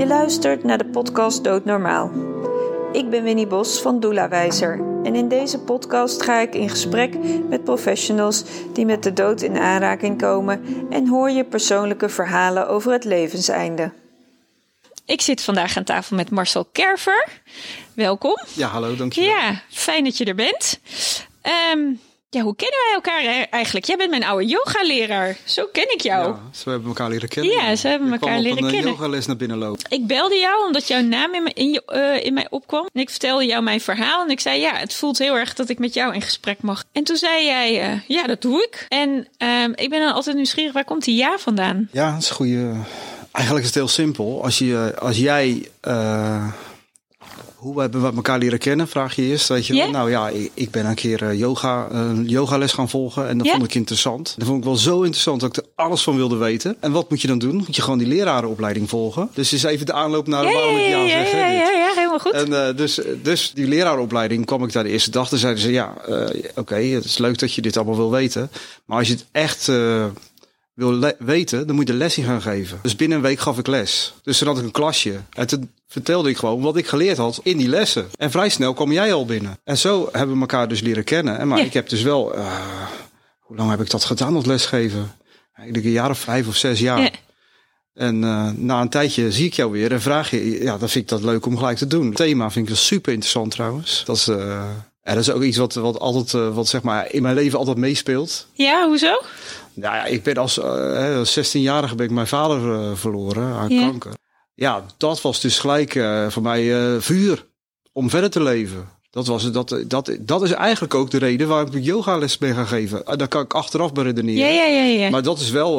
Je luistert naar de podcast Doodnormaal. Ik ben Winnie Bos van Doula Wijzer en in deze podcast ga ik in gesprek met professionals die met de dood in aanraking komen en hoor je persoonlijke verhalen over het levenseinde. Ik zit vandaag aan tafel met Marcel Kerver. Welkom. Ja, hallo, dankjewel. Ja, fijn dat je er bent. Um, ja, hoe kennen wij elkaar eigenlijk? Jij bent mijn oude yogaleraar. Zo ken ik jou. Ja, ze hebben elkaar leren kennen. Ja, ze hebben elkaar leren kennen. Ik een yogales naar binnen lopen. Ik belde jou omdat jouw naam in, in, uh, in mij opkwam. En ik vertelde jou mijn verhaal. En ik zei, ja, het voelt heel erg dat ik met jou in gesprek mag. En toen zei jij, uh, ja, dat doe ik. En uh, ik ben dan altijd nieuwsgierig, waar komt die ja vandaan? Ja, dat is een goede... Eigenlijk is het heel simpel. Als, je, als jij hoe hebben we elkaar leren kennen? Vraag je eerst. Weet je yeah? Nou ja, ik, ik, ben een keer uh, yoga, een yogales gaan volgen. En dat yeah? vond ik interessant. Dat vond ik wel zo interessant dat ik er alles van wilde weten. En wat moet je dan doen? Moet je gewoon die lerarenopleiding volgen. Dus is even de aanloop naar ja, waarom ik ja zeg. Ja, ja, ja, helemaal goed. En uh, dus, dus die lerarenopleiding kwam ik daar de eerste dag. Toen zeiden ze, ja, uh, oké, okay, het is leuk dat je dit allemaal wil weten. Maar als je het echt wil weten, dan moet je de les in gaan geven. Dus binnen een week gaf ik les. Dus toen had ik een klasje. En toen vertelde ik gewoon wat ik geleerd had in die lessen. En vrij snel kwam jij al binnen. En zo hebben we elkaar dus leren kennen. En maar ja. ik heb dus wel... Uh, hoe lang heb ik dat gedaan, dat lesgeven? Ik denk een jaar of vijf of zes jaar. Ja. En uh, na een tijdje zie ik jou weer en vraag je... Ja, dan vind ik dat leuk om gelijk te doen. Het thema vind ik super interessant trouwens. Dat is... Uh, ja, dat is ook iets wat, wat altijd, uh, wat zeg maar in mijn leven altijd meespeelt. Ja, hoezo? Nou ja, ik ben als uh, 16-jarige ben ik mijn vader uh, verloren aan ja. kanker. Ja, dat was dus gelijk uh, voor mij vuur om verder te leven. Dat, was, dat, dat, dat is eigenlijk ook de reden waarom ik yogales ben gaan geven. Daar kan ik achteraf beredeneren. Ja, ja, ja, ja. Maar dat is wel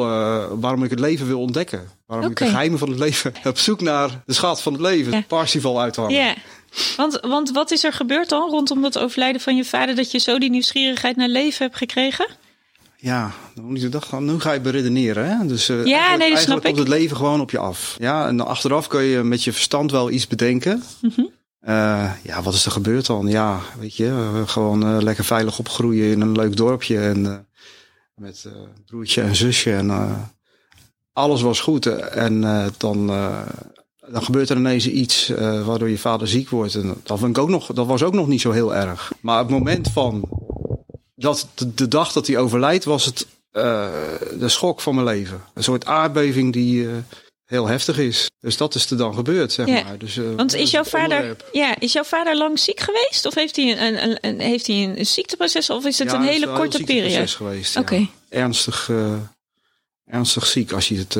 waarom ik het leven wil ontdekken. Waarom okay. ik de geheimen van het leven op zoek naar de schat van het leven. Ja. Parsifal uithangen. Want, want wat is er gebeurd dan rondom het overlijden van je vader... dat je zo die nieuwsgierigheid naar leven hebt gekregen? Ja, nu ga je beredeneren. Hè? Dus uh, ja, eigenlijk, nee, dat eigenlijk komt het leven gewoon op je af. Ja, en dan achteraf kun je met je verstand wel iets bedenken. Mm -hmm. uh, ja, wat is er gebeurd dan? Ja, weet je, gewoon uh, lekker veilig opgroeien in een leuk dorpje. En met broertje en zusje. En alles was goed. En dan, dan gebeurt er ineens iets waardoor je vader ziek wordt. En dat, vind ik ook nog, dat was ook nog niet zo heel erg. Maar het moment van dat de, de, dag dat hij overlijdt was het uh, de schok van mijn leven. Een soort aardbeving die uh, heel heftig is. Dus dat is er dan gebeurd, zeg ja. maar. Dus, uh, Want is jouw, vader, ja, is jouw vader lang ziek geweest? Of heeft hij een, een, een heeft hij een ziekteproces? Of is het ja, een hele het is korte een periode? geweest. Oké. Ja. Ernstig, ernstig ziek als je het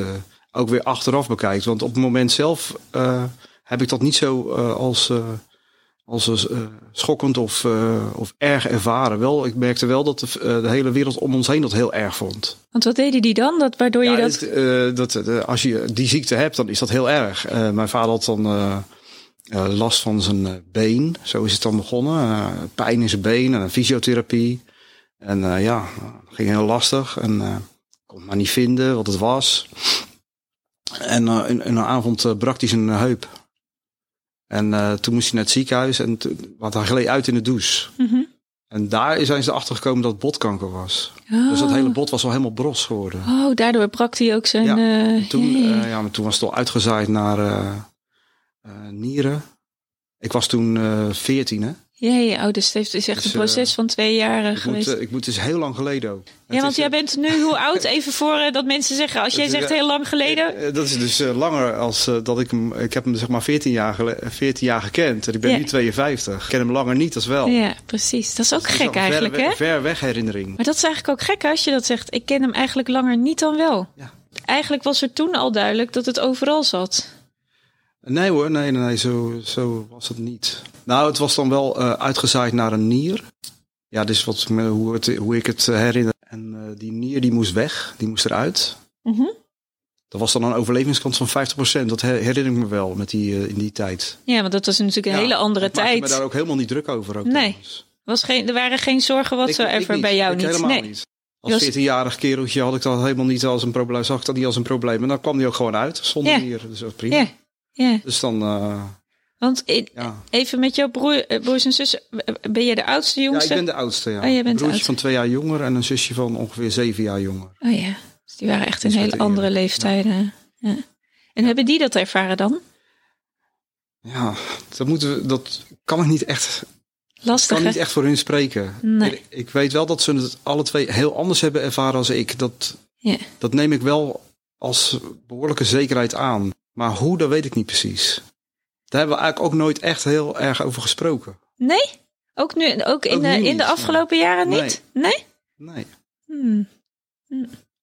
ook weer achteraf bekijkt. Want op het moment zelf heb ik dat niet zo als als uh, schokkend of, of erg ervaren. Wel, ik merkte wel dat de, de, hele wereld om ons heen dat heel erg vond. Want wat deden die dan? Dat, waardoor ja, je dat... Het, dat als je die ziekte hebt, dan is dat heel erg. mijn vader had dan last van zijn been. Zo is het dan begonnen. pijn in zijn been en fysiotherapie. En ja, ging heel lastig. En kon maar niet vinden wat het was. En in, in een avond brak hij zijn heup. En toen moest hij naar het ziekenhuis en wat hij gleed uit in de douche. Mm -hmm. En daar zijn ze erachter gekomen dat het botkanker was. Oh. Dus dat hele bot was al helemaal bros geworden. Oh, daardoor brak hij ook zijn... Ja, toen, ja, maar toen was het al uitgezaaid naar nieren. Ik was toen veertien, hè? Ja, ja, oh, dus het is echt dus, een proces uh, van twee jaar geweest. Moet, uh, ik moet dus heel lang geleden ook. Ja, want jij bent nu hoe oud? Even voor dat mensen zeggen, als jij zegt heel lang geleden. dat is dus langer als dat ik hem, ik heb hem zeg maar 14 jaar, 14 jaar gekend. En ik ben ja. nu 52. Ik ken hem langer niet als wel. Ja, precies. Dat is ook gek eigenlijk, ver, hè? Ver weg herinnering. Maar dat is eigenlijk ook gek als je dat zegt. Ik ken hem eigenlijk langer niet dan wel. Ja. Eigenlijk was er toen al duidelijk dat het overal zat. Nee hoor, nee, nee, nee zo, zo was het niet. Nou, het was dan wel uh, uitgezaaid naar een nier. Ja, dus wat, hoe, het, hoe ik het herinner. En uh, die nier die moest weg, die moest eruit. Mm -hmm. Dat was dan een overlevingskans van 50%. Dat herinner ik me wel met die, uh, in die tijd. Ja, want dat was natuurlijk een ja, hele andere ik tijd. Ik me daar ook helemaal niet druk over. Ook nee, was geen, er waren geen zorgen whatsoever bij jou ik niet. Helemaal nee. niet. Als 14-jarig kereltje had ik dat helemaal niet als een probleem. Zag ik dat niet als een probleem. En dan kwam die ook gewoon uit zonder nier. Dus dat was prima. Yeah. Yeah. Dus dan. Uh, Want ja. even met jouw broer, broers en zussen, ben je de oudste, jongste? Ja, ik ben de oudste. Ja. Oh, jij bent een broertje oudste. van twee jaar jonger en een zusje van ongeveer zeven jaar jonger. Oh ja, dus die waren echt in hele andere leeftijden. Ja. Ja. En hebben die dat ervaren dan? Ja, dat, moeten we, dat kan ik niet echt, Lastig, kan hè? niet echt voor hun spreken. Nee. Ik, ik weet wel dat ze het alle twee heel anders hebben ervaren als ik. Dat, Ja. dat neem ik wel als behoorlijke zekerheid aan. Maar hoe, dat weet ik niet precies. Daar hebben we eigenlijk ook nooit echt heel erg over gesproken. Nee? Ook nu, ook in, Ook de, in de afgelopen jaren niet? Nee? Nee. Hmm.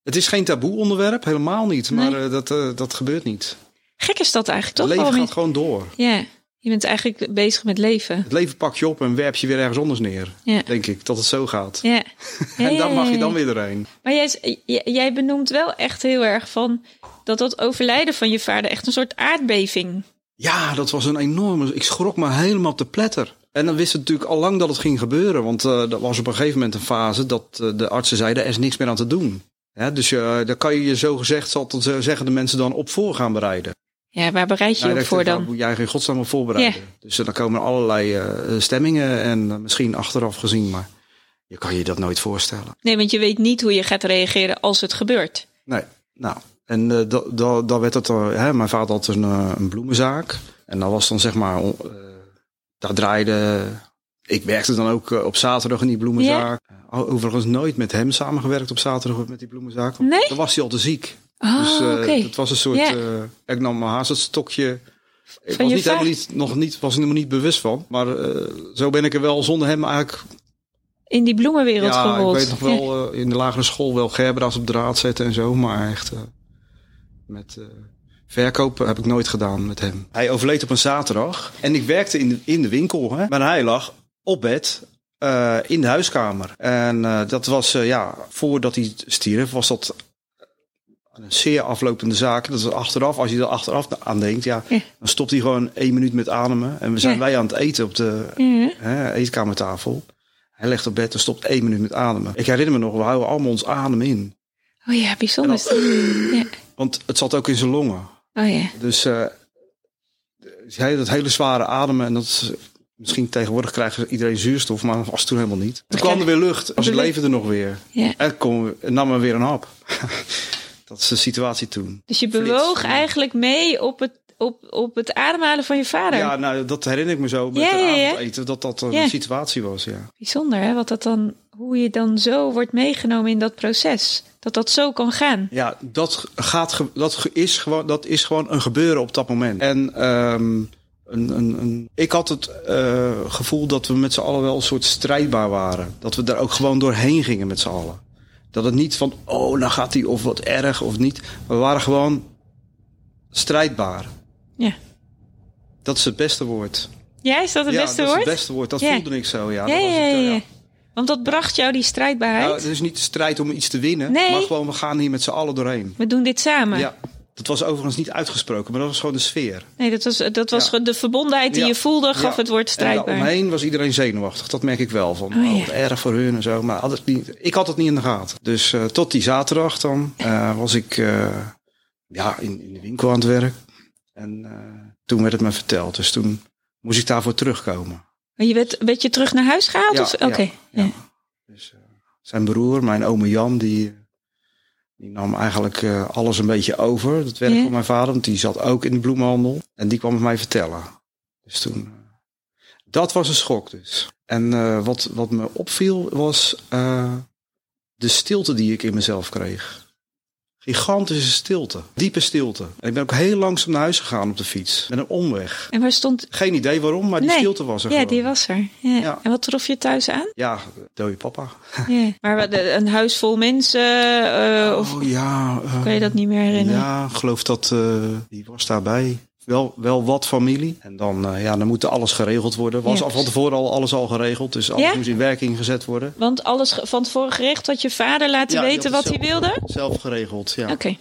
Het is geen taboe onderwerp, helemaal niet. Maar Nee. eh, dat, eh, dat gebeurt niet. Gek is dat eigenlijk toch? het leven gaat gewoon door. Ja, je bent eigenlijk bezig met leven. Het leven pak je op en werp je weer ergens anders neer. Ja. Denk ik, dat het zo gaat. Ja. En daar mag je dan weer doorheen. Maar jij, jij, benoemt wel echt heel erg van dat dat overlijden van je vader echt een soort aardbeving. Ja, dat was een enorme... Ik schrok me helemaal op de pletter. En dan wist het natuurlijk al lang dat het ging gebeuren. Want eh dat was op een gegeven moment een fase dat eh, de artsen zeiden... er is niks meer aan te doen. Ja, dus eh, daar kan je je zo gezegd, zal zeggen de mensen dan op voor gaan bereiden. Ja, waar bereid je Nou, je op voor dan? moet jij geen godsnaam op voorbereiden. Dus dan komen er allerlei eh, stemmingen en eh, misschien achteraf gezien, maar je kan je dat nooit voorstellen. Nee, want je weet niet hoe je gaat reageren als het gebeurt. Nee, nou, en eh da- da- dan werd het, hè, mijn vader had een, een bloemenzaak. En dat was dan zeg maar, daar draaide, ik werkte dan ook op zaterdag in die bloemenzaak. Overigens nooit met hem samengewerkt op zaterdag met die bloemenzaak. Nee? Dan was hij al te ziek. Oh, dus eh, oké. het was een soort, Ja. eh, ik nam mijn haast het stokje. Ik Van was niet helemaal niet, nog niet, was er helemaal niet bewust van. Maar eh, zo ben ik er wel zonder hem eigenlijk In die bloemenwereld ja, gerold. ik weet nog wel eh, in de lagere school wel Gerbra's op draad zetten en zo. Maar echt eh, met eh, verkopen heb ik nooit gedaan met hem. Hij overleed op een zaterdag. En ik werkte in de, in de winkel. Hè, maar hij lag op bed eh, in de huiskamer. En eh, dat was, eh, ja, voordat hij stierf, was dat zeer aflopende zaak. Dat is achteraf, als je er achteraf aan denkt, ja, Ja. dan stopt hij gewoon één minuut met ademen. En we zijn Ja. wij aan het eten op de, hè, eetkamertafel. Hij legt op bed en stopt één minuut met ademen. Ik herinner me nog, we houden allemaal ons adem in. Oh ja, bijzonder. Want het zat ook in zijn longen. Oh ja. Dus hij dat hele zware ademen. En dat is, misschien tegenwoordig krijgt iedereen zuurstof, maar was toen helemaal niet. Toen kwam er weer lucht. Als het leefde er nog weer. En kon, en nam er weer een hap. dat is de situatie toen. Dus je bewoog eigenlijk mee op het, op, op het ademhalen van je vader. Ja, nou, dat herinner ik me zo met Ja, ja. Dat dat een situatie was, ja. Bijzonder, hè? Wat dat dan, hoe je dan zo wordt meegenomen in dat proces. Dat dat zo kan gaan. Ja, dat, gaat, dat, is gewoon, dat is gewoon een gebeuren op dat moment. En ehm, een, een, een, ik had het eh, gevoel dat we met z'n allen wel een soort strijdbaar waren. Dat we daar ook gewoon doorheen gingen met z'n allen. Dat het niet van, oh, nou gaat hij of wat erg of niet. We waren gewoon strijdbaar. Ja. Dat is het beste woord. Ja, is dat het ja, beste dat is woord? het beste woord. Dat Ja. voelde ik zo, ja. ja, Dat was het, ja. Want dat bracht jou die strijdbaarheid. Nou, het is niet de strijd om iets te winnen. Nee. Maar gewoon, we gaan hier met z'n allen doorheen. We doen dit samen. Ja, dat was overigens niet uitgesproken, maar dat was gewoon de sfeer. Nee, dat was, dat was Ja. de verbondenheid die Ja. je voelde, gaf Ja. het woord En strijdbaar. daaromheen was iedereen zenuwachtig, dat merk ik wel. Van, Oh, oh, erg voor hun en zo. Maar had niet, ik had het niet in de gaten. Dus eh, tot die zaterdag dan eh, was ik eh, ja, in, in de winkel aan het werk. En eh, toen werd het me verteld. Dus toen moest ik daarvoor terugkomen. Maar je werd, werd je terug naar huis gehaald? Oké. Dus, eh, zijn broer, mijn oom Jan, die, die nam eigenlijk eh, alles een beetje over. Dat werk Ja. van mijn vader, want die zat ook in de bloemenhandel. En die kwam het mij vertellen. Dus toen, eh, dat was een schok dus. En eh, wat, wat me opviel was de stilte die ik in mezelf kreeg. Gigantische stilte, diepe stilte. En ik ben ook heel langzaam naar huis gegaan op de fiets, met een omweg. En waar stond... Geen idee waarom, maar die Nee. stilte was er Ja, gewoon. die was er. Ja. Ja. En wat trof je thuis aan? Ja, dode papa. Ja. Maar een huis vol mensen? eh, of oh ja. eh, kan je dat niet meer herinneren? Ja, geloof dat eh, die was daarbij. Wel, wel wat familie. En dan, eh, ja, dan moet alles geregeld worden. Was Ja. al van tevoren al alles al geregeld. Dus alles Ja? moest in werking gezet worden. Want alles van tevoren gerecht had je vader laten Ja, weten wat hij wilde? Zelf geregeld, ja. Oké.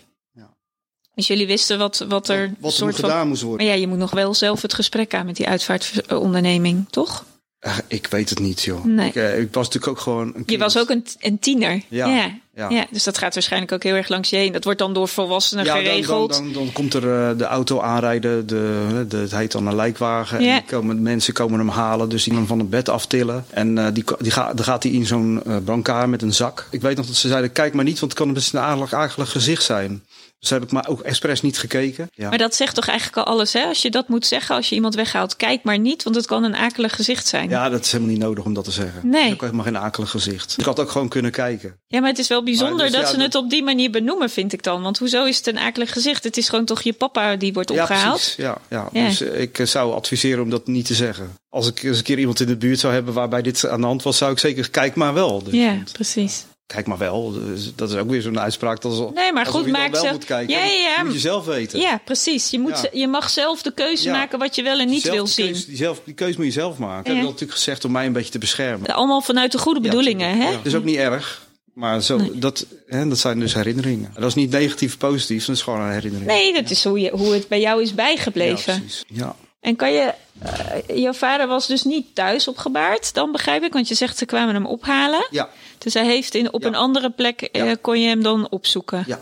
Dus jullie wisten wat, wat er Wat er soort moet van... gedaan moest worden. Maar ja, je moet nog wel zelf het gesprek aan met die uitvaartonderneming, toch? Eh, ik weet het niet, joh. Nee. Ik, eh, ik was natuurlijk ook gewoon een Je was ook een, een tiener. Ja. ja. Ja. Ja, dus dat gaat waarschijnlijk ook heel erg langs je heen. Dat wordt dan door volwassenen Ja, dan, dan, geregeld. dan, dan komt er eh, de auto aanrijden. De, de, het heet dan een lijkwagen. Ja. En komen, mensen komen hem halen. Dus die hem van het bed aftillen. En die, die gaat, dan gaat hij in zo'n brancard met een zak. Ik weet nog dat ze zeiden, kijk maar niet. Want het kan best een akelig, akelig gezicht zijn. Dus heb ik maar ook expres niet gekeken. Ja. Maar dat zegt toch eigenlijk al alles, hè? Als je dat moet zeggen als je iemand weghaalt, kijk maar niet, want het kan een akelig gezicht zijn. ja, dat is helemaal niet nodig om dat te zeggen. Nee. Is ook helemaal geen akelig gezicht. Ik had ook gewoon kunnen kijken. Ja, maar het is wel bijzonder Maar dus, dat ja, ze dat- het op die manier benoemen, vind ik dan. Want hoezo is het een akelig gezicht? Het is gewoon toch je papa die wordt Ja, opgehaald? precies. Ja, ja. Ja. Dus eh, ik eh, zou adviseren om dat niet te zeggen. Als ik eens een keer iemand in de buurt zou hebben waarbij dit aan de hand was, zou ik zeker kijk maar wel. Dus, Ja, precies. Kijk maar wel. Dus dat is ook weer zo'n uitspraak. Dat is, Nee, maar goed, je maak wel zelf- moet kijken. Ja, ja, ja. Dat moet je zelf weten. Ja, precies. Je, moet, Ja. je mag zelf de keuze Ja. maken wat je wel en niet wil zien. Keus, die, zelf, die keuze moet je zelf maken. Dat heb ik natuurlijk gezegd om mij een beetje te beschermen. Allemaal vanuit de goede bedoelingen, hè? Dat is ook niet erg. Maar zo, dat, hè, dat zijn dus herinneringen. Dat is niet negatief positief. Dat is gewoon een herinnering. Nee, dat is hoe, je, hoe het bij jou is ja, bijgebleven. precies. Ja. En kan je... eh, jouw vader was dus niet thuis opgebaard, dan begrijp ik. Want je zegt ze kwamen hem ophalen. Ja, Dus hij heeft in, op Ja. een andere plek... eh, kon je hem dan opzoeken. ja.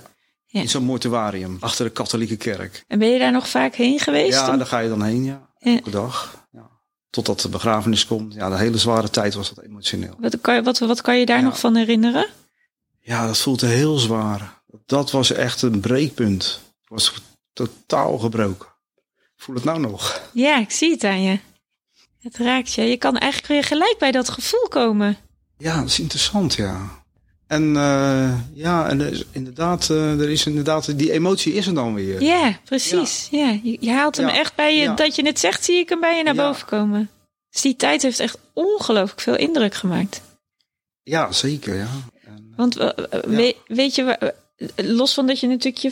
Ja. In zo'n mortuarium. Achter de katholieke kerk. En ben je daar nog vaak heen geweest? Ja, om- daar ga je dan heen, ja. Elke dag. Ja. Totdat de begrafenis komt. Ja, de hele zware tijd was dat emotioneel. Wat, kan, je- wat, wat kan je daar nog van herinneren? Ja, dat voelde heel zwaar. Dat was echt een breekpunt. Ik was totaal gebroken. Voel het nou nog. Ja, ik zie het aan je. Het raakt je. Je kan eigenlijk weer gelijk bij dat gevoel komen. Ja, dat is interessant, ja. En eh, ja, en er is inderdaad, eh, er is inderdaad, die emotie is er dan weer. Ja, precies. Ja. Je, je haalt hem Ja. echt bij je, Ja. dat je het zegt, zie ik hem bij je naar boven komen. Dus die tijd heeft echt ongelooflijk veel indruk gemaakt. Ja, zeker, ja. En, Want eh, eh, weet, weet je, los van dat je natuurlijk je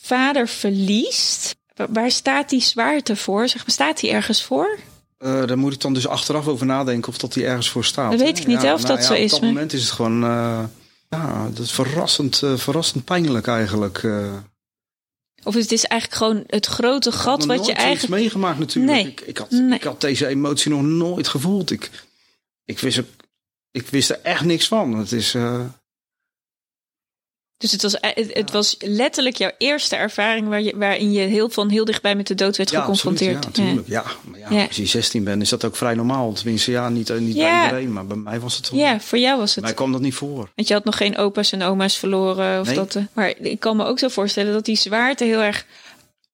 vader verliest, waar staat die zwaarte voor? Zeg maar, staat die ergens voor? eh, daar moet ik dan dus achteraf over nadenken of dat die ergens voor staat. Dat weet ik niet, hè, of dat ja, zo is, Op dat maar- moment is het gewoon, eh, ja, dat is verrassend, eh, verrassend pijnlijk eigenlijk. Of het is eigenlijk gewoon het grote gat wat nooit je eigenlijk... meegemaakt natuurlijk. Nee. Ik, ik, had, Nee. ik had deze emotie nog nooit gevoeld. Ik, ik, wist, ik wist er echt niks van. Het is, Dus het was, e- het, het was letterlijk jouw eerste ervaring waar je, waarin je heel van heel dichtbij met de dood werd ja, geconfronteerd. absoluut, ja, natuurlijk. Ja, maar ja, als je 16 bent is dat ook vrij normaal. Tenminste, ja, niet, eh, niet bij iedereen, maar bij mij was het wel. Ja, voor jou was Bij mij het. kwam dat niet voor. Want je had nog geen opa's en oma's verloren. Of Nee. dat, eh, maar ik kan me ook zo voorstellen dat die zwaarte heel erg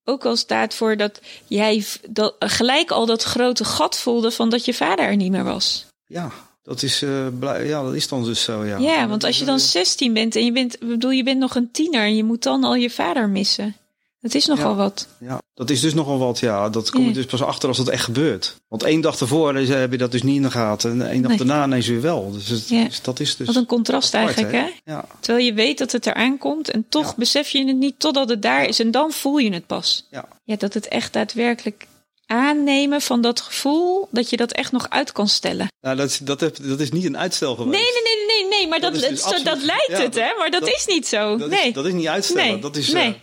ook al staat voor dat jij dat, gelijk al dat grote gat voelde van dat je vader er niet meer was. Ja, dat is, blij- ja, dat is dan dus zo, ja. Ja, want dat als je dan eh, 16 bent en je bent, bedoel, je bent nog een tiener en je moet dan al je vader missen. Dat is nogal Ja. wat. Ja, dat is dus nogal wat, ja. Dat kom je Ja. dus pas achter als het echt gebeurt. Want één dag ervoor heb je dat dus niet in de gaten. En één dag Nee. daarna ineens weer wel. Dus, het, Ja. dus dat is dus... Wat een contrast apart, eigenlijk, hè? Ja, Terwijl je weet dat het eraan komt en toch besef je het niet totdat het daar is en dan voel je het pas. ja. Ja, dat het echt daadwerkelijk aannemen van dat gevoel, dat je dat echt nog uit kan stellen. Nou, dat, is- dat, dat is niet een uitstel geweest. Nee, nee, nee, nee, nee, maar dat, Dat dus dat lijkt ja, het, hè? Maar dat, dat- is niet zo. Dat, nee. is, dat is niet uitstellen. Nee, Dat, is, nee. eh,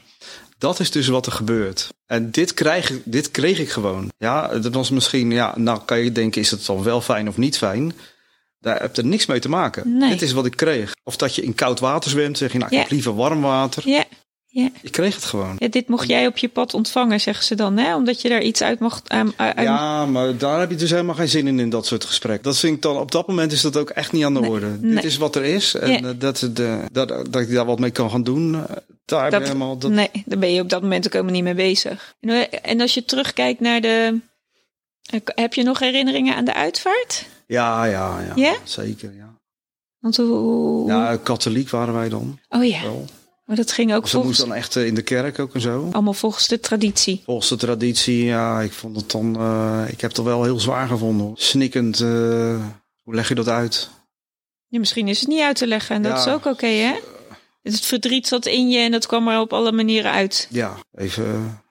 dat is dus wat er gebeurt. En dit, krijg, dit kreeg ik gewoon. Ja, dat was misschien... Ja, nou kan je denken, is het dan wel fijn of niet fijn? Daar heb je niks mee te maken. Nee. Dit is wat ik kreeg. Of dat je in koud water zwemt, zeg je, nou, ik heb liever warm water. Ja, ja. Ik kreeg het gewoon. ja, dit mocht jij op je pad ontvangen, zeggen ze dan, hè? Omdat je daar iets uit mocht... aan- Ja, maar daar heb je dus helemaal geen zin in, in dat soort gesprekken. Dat vind ik dan, op dat moment is dat ook echt niet aan de Nee, orde. nee. Dit is wat er is. En Ja. eh, dat, het, eh, dat, dat ik daar wat mee kan gaan doen, eh, daar Dat- je helemaal... Dat, Nee, daar ben je op dat moment ook helemaal niet mee bezig. En, als je terugkijkt naar de... Heb je nog herinneringen aan de uitvaart? Ja, ja, ja, Ja? Zeker, ja. Want hoe... Ja, katholiek waren wij dan oh ja, wel. Maar dat ging ook Dus dat moest volgens, dan echt eh, in de kerk ook en zo. allemaal volgens de traditie. Volgens de traditie, ja, ik vond het dan... eh, ik heb het wel heel zwaar gevonden. hoor. Snikkend, eh, hoe leg je dat uit? Ja, misschien is het niet uit te leggen en dat Ja. is ook oké, hè? Het verdriet zat in je en dat kwam er op alle manieren uit. Ja, even...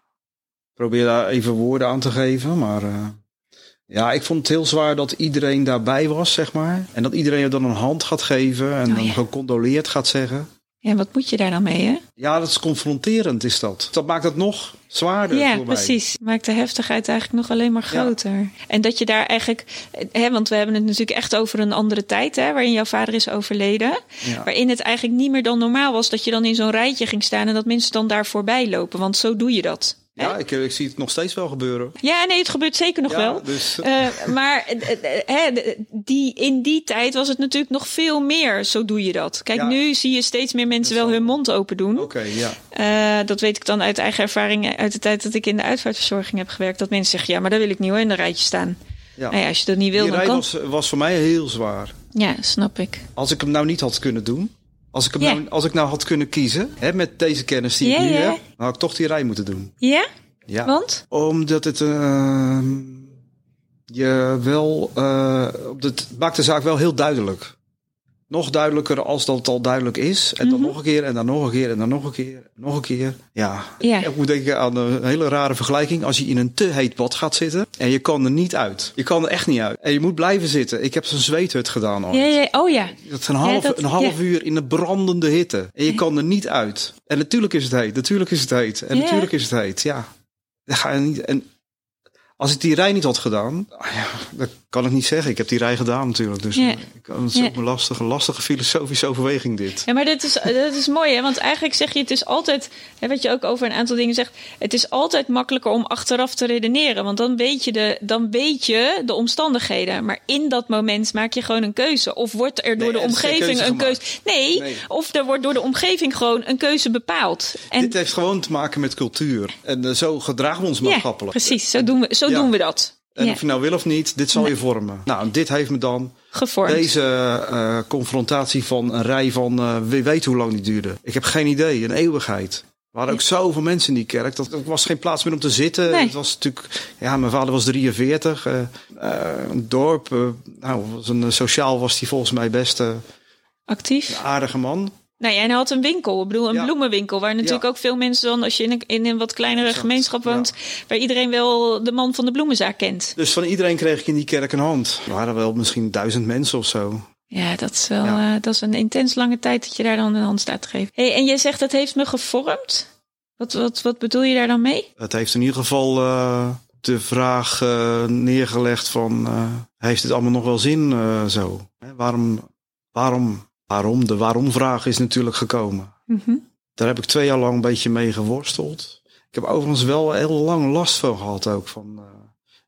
probeer daar even woorden aan te geven, maar... ja, ik vond het heel zwaar dat iedereen daarbij was, zeg maar. En dat iedereen je dan een hand gaat geven en Oh, dan ja. gecondoleerd gaat zeggen. Ja, wat moet je daar dan mee, hè? Ja, dat is confronterend, is dat. Dat maakt het nog zwaarder Ja, voor mij. precies. Maakt de heftigheid eigenlijk nog alleen maar groter. En dat je daar eigenlijk, hè, want we hebben het natuurlijk echt over een andere tijd, hè, waarin jouw vader is overleden. Ja. Waarin het eigenlijk niet meer dan normaal was dat je dan in zo'n rijtje ging staan en dat mensen dan daar voorbij lopen. Want zo doe je dat. Ja, ik, ik zie het nog steeds wel gebeuren. Ja, nee, het gebeurt zeker nog Ja, wel. dus- Eh, maar eh, eh, hè, die, in die tijd was het natuurlijk nog veel meer. Zo doe je dat. Kijk, Ja. nu zie je steeds meer mensen wel hun mond open doen. Oké, ja. Dat weet ik dan uit eigen ervaring uit de tijd dat ik in de uitvaartverzorging heb gewerkt. Dat mensen zeggen, ja, maar daar wil ik niet hoor, in een rijtje staan. ja. Nou ja, als je dat niet wil, Die dan rij kan. was, was voor mij heel zwaar. Ja, snap ik. Als ik hem nou niet had kunnen doen. Als ik, hem nou, als ik nou had kunnen kiezen, hè, met deze kennis die ik nu heb, dan had ik toch die rij moeten doen. Ja? Ja. Want? Omdat het eh, je wel, eh, het maakt de zaak wel heel duidelijk. Nog duidelijker als dat het al duidelijk is. En dan Mhm. nog een keer, en dan nog een keer, en dan nog een keer, nog een keer. Ja. Ja. Ik moet denken aan een hele rare vergelijking. Als je in een te heet bad gaat zitten en je kan er niet uit. Je kan er echt niet uit. En je moet blijven zitten. Ik heb zo'n zweethut gedaan al. Ja, ja, oh ja. Dat is een half, dat- een half uur in de brandende hitte. En je kan er niet uit. En natuurlijk is het heet. Natuurlijk is het heet. En natuurlijk is het heet. Ja. Dan ga je niet. En als ik die rij niet had gedaan, ah ja, dat kan ik niet zeggen. Ik heb die rij gedaan natuurlijk. Dus Ja. het is ook een lastige, lastige filosofische overweging dit. Ja, maar dat is, dat is mooi, hè? Want eigenlijk zeg je, het is altijd, hè, wat je ook over een aantal dingen zegt, het is altijd makkelijker om achteraf te redeneren. Want dan weet je de, dan weet je de omstandigheden. Maar in dat moment maak je gewoon een keuze. Of wordt er door Nee, de omgeving een keuze. Nee, Nee. of er wordt door de omgeving gewoon een keuze bepaald. En dit heeft gewoon te maken met cultuur. En eh, zo gedragen we ons ja, maatschappelijk. precies, zo doen we, zo Ja. doen we dat. En Ja, of je nou wil of niet, dit zal je vormen. Nou, dit heeft me dan gevormd. Deze eh, confrontatie van een rij van eh, wie weet hoe lang die duurde. Ik heb geen idee, een eeuwigheid. Er waren ook zoveel mensen in die kerk. Dat, er was geen plaats meer om te zitten. Nee. Het was natuurlijk, ja, mijn vader was 43. eh, een dorp. nou, was een, sociaal was hij volgens mij best Actief. een aardige man. Nou hij had een winkel. Ik bedoel, een Ja. bloemenwinkel. Waar natuurlijk Ja. ook veel mensen dan, als je in een, in een wat kleinere Exact, gemeenschap ja. woont, waar iedereen wel de man van de bloemenzaak kent. Dus van iedereen kreeg ik in die kerk een hand. Er waren wel misschien duizend mensen of zo. Ja, dat is wel eh, dat is een intens lange tijd dat je daar dan een hand staat te geven. Hey, en jij zegt dat heeft me gevormd. Wat, wat, wat bedoel je daar dan mee? Het heeft in ieder geval eh, de vraag eh, neergelegd van... heeft het allemaal nog wel zin zo? Hè, waarom, waarom, waarom? De waarom-vraag is natuurlijk gekomen. Mhm. Daar heb ik twee jaar lang een beetje mee geworsteld. Ik heb overigens wel heel lang last van gehad ook. Van,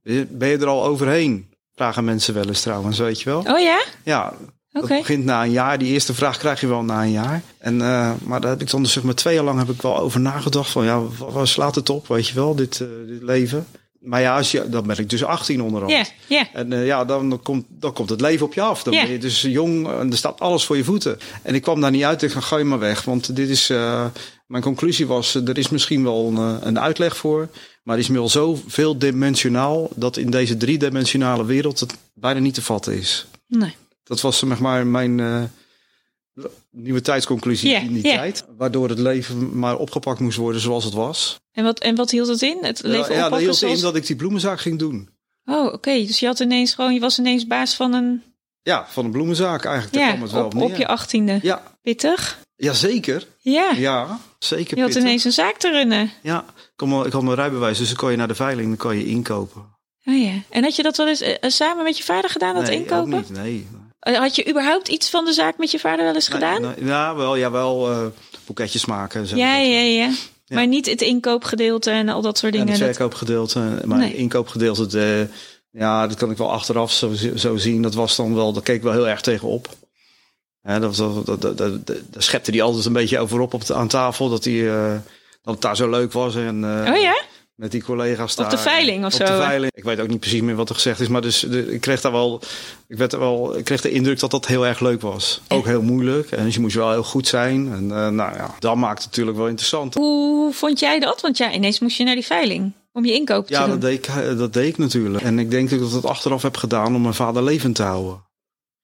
eh, ben je er al overheen? Vragen mensen wel eens trouwens, weet je wel. Oh ja? Ja, Oké. dat begint na een jaar. Die eerste vraag krijg je wel na een jaar. En, eh, maar daar heb ik dan dus zeg maar twee jaar lang heb ik wel over nagedacht. Van ja, wa- waar slaat het op, weet je wel, dit, eh, dit leven. Maar ja, als je, dan ben ik dus 18 onderhand. En eh, ja, dan komt, dan komt het leven op je af. Dan ben je dus jong en er staat alles voor je voeten. En ik kwam daar niet uit. Ik ga gooi maar weg. Want dit is, eh, mijn conclusie was, eh, er is misschien wel een, een uitleg voor. Maar die is wel zo veeldimensionaal dat in deze driedimensionale wereld het bijna niet te vatten is. Nee. Dat was zeg maar mijn nieuwe tijdsconclusie Ja, in die ja. tijd. Waardoor het leven maar opgepakt moest worden zoals het was. En wat, en wat hield het in? Het leven ja, dat oppakken hield zoals... in dat ik die bloemenzaak ging doen. Oh, oké. Dus je had ineens gewoon, je was ineens baas van een... Ja, van een bloemenzaak eigenlijk. Ja, kwam het wel op, op je achttiende. Ja, Pittig. ja, zeker. Ja. Ja, zeker. Je had pittig. ineens een zaak te runnen. Ja, ik had, mijn, ik had mijn rijbewijs, dus dan kon je naar de veiling, dan kan je inkopen. Oh ja. En had je dat wel eens eh, samen met je vader gedaan, dat nee, inkopen? ook niet, nee. Eh, Had je überhaupt iets van de zaak met je vader wel eens gedaan? Nee, nee, ja, wel, ja, wel eh, boeketjes maken en zo. ja, Dat- ja, ja, Maar niet het inkoopgedeelte en al dat soort En dingen. het Dat- verkoopgedeelte, maar Nee. het inkoopgedeelte, de, ja, dat kan ik wel achteraf zo, zo zien. Dat was dan wel, daar keek ik wel heel erg tegenop. Ja, dat, dat, dat, dat, dat- daar schepte hij altijd een beetje over op, op de, aan tafel, dat, hij, eh, dat het daar zo leuk was. En, Oh ja? Met die collega's Op daar. de veiling of op zo, de veiling. Ik weet ook niet precies meer wat er gezegd is, maar dus, de, ik kreeg daar wel, ik werd er wel, ik kreeg de indruk dat dat heel erg leuk was. Ook heel moeilijk. En dus je moest wel heel goed zijn. En eh, nou ja, dat maakt het natuurlijk wel interessant. Hoe vond jij dat? Want ja, ineens moest je naar die veiling om je inkoop te Ja, doen. dat deed, ik, eh, dat deed ik natuurlijk. En ik denk dat ik dat achteraf heb gedaan om mijn vader levend te houden.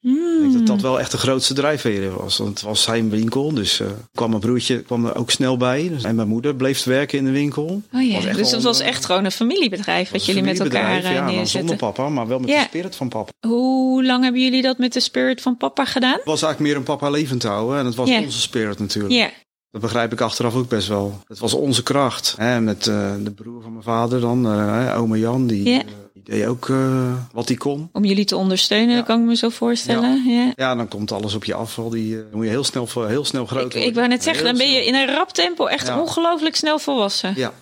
Hmm. denk dat dat wel echt de grootste drijfveer was. Want het was zijn winkel, dus eh, kwam mijn broertje kwam er ook snel bij. Dus, en mijn moeder bleef werken in de winkel. Oh ja, dus het was echt gewoon een familiebedrijf wat jullie met elkaar eh, ja, neerzetten. zonder papa, maar wel met Ja. de spirit van papa. Hoe lang hebben jullie dat met de spirit van papa gedaan? Het was eigenlijk meer een papa levend houden en het was onze spirit natuurlijk. Ja, Dat begrijp ik achteraf ook best wel. Het was onze kracht. Hè, met eh, de broer van mijn vader dan, eh, oma Jan, die, Ja. Die deed ook eh, wat hij kon. om jullie te ondersteunen, Ja. kan ik me zo voorstellen. Ja. Ja, dan komt alles op je af. Al die, eh, dan moet je heel snel, heel snel groot Ik, worden. ik wou net zeggen, Heel dan ben je in een rap tempo echt ongelooflijk snel volwassen. Ja,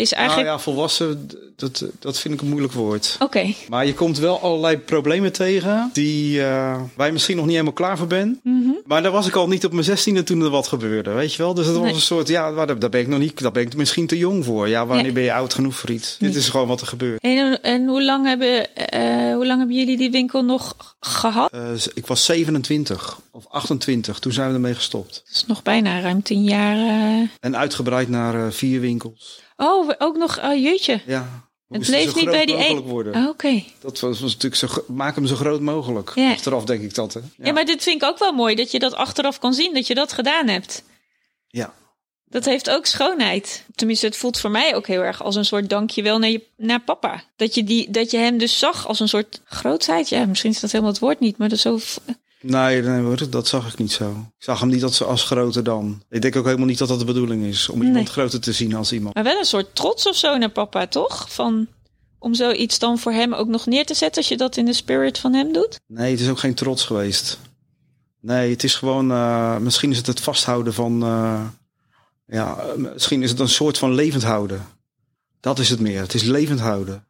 Is nou eigenlijk... ja, volwassen, dat, dat vind ik een moeilijk woord. Oké. Maar je komt wel allerlei problemen tegen die eh, waar je misschien nog niet helemaal klaar voor bent. Mhm. Maar daar was ik al niet op mijn zestiende toen er wat gebeurde, weet je wel. Dus dat was een soort, ja, waar- daar, daar ben ik nog niet, daar ben ik misschien te jong voor. Ja, wanneer ben je oud genoeg voor iets? Dit is gewoon wat er gebeurt. En, en hoe, lang hebben, eh, hoe lang hebben jullie die winkel nog gehad? Eh, ik was 27 of 28, toen zijn we ermee gestopt. Dat is nog bijna ruim tien jaar. eh. En uitgebreid naar eh, vier winkels. Oh, ook nog, oh jeetje. Ja. Het zo niet bij die één. worden. Oh, Oké. Dat was, was natuurlijk zo, maak hem zo groot mogelijk. Ja. Achteraf denk ik dat, hè? Ja. maar dit vind ik ook wel mooi, dat je dat achteraf kan zien, dat je dat gedaan hebt. Ja. Dat heeft ook schoonheid. Tenminste, het voelt voor mij ook heel erg als een soort dankjewel naar, je, naar papa. Dat je, die, dat je hem dus zag als een soort grootheid. Ja, misschien is dat helemaal het woord niet, maar dat is zo... Nee, nee hoor, dat zag ik niet zo. Ik zag hem niet als, als groter dan. Ik denk ook helemaal niet dat dat de bedoeling is. Om iemand groter te zien als iemand. Maar wel een soort trots of zo naar papa, toch? Van, om zoiets dan voor hem ook nog neer te zetten als je dat in de spirit van hem doet. Nee, het is ook geen trots geweest. Nee, het is gewoon... eh, misschien is het het vasthouden van... eh, ja, eh, misschien is het een soort van levend houden. Dat is het meer. Het is levend houden.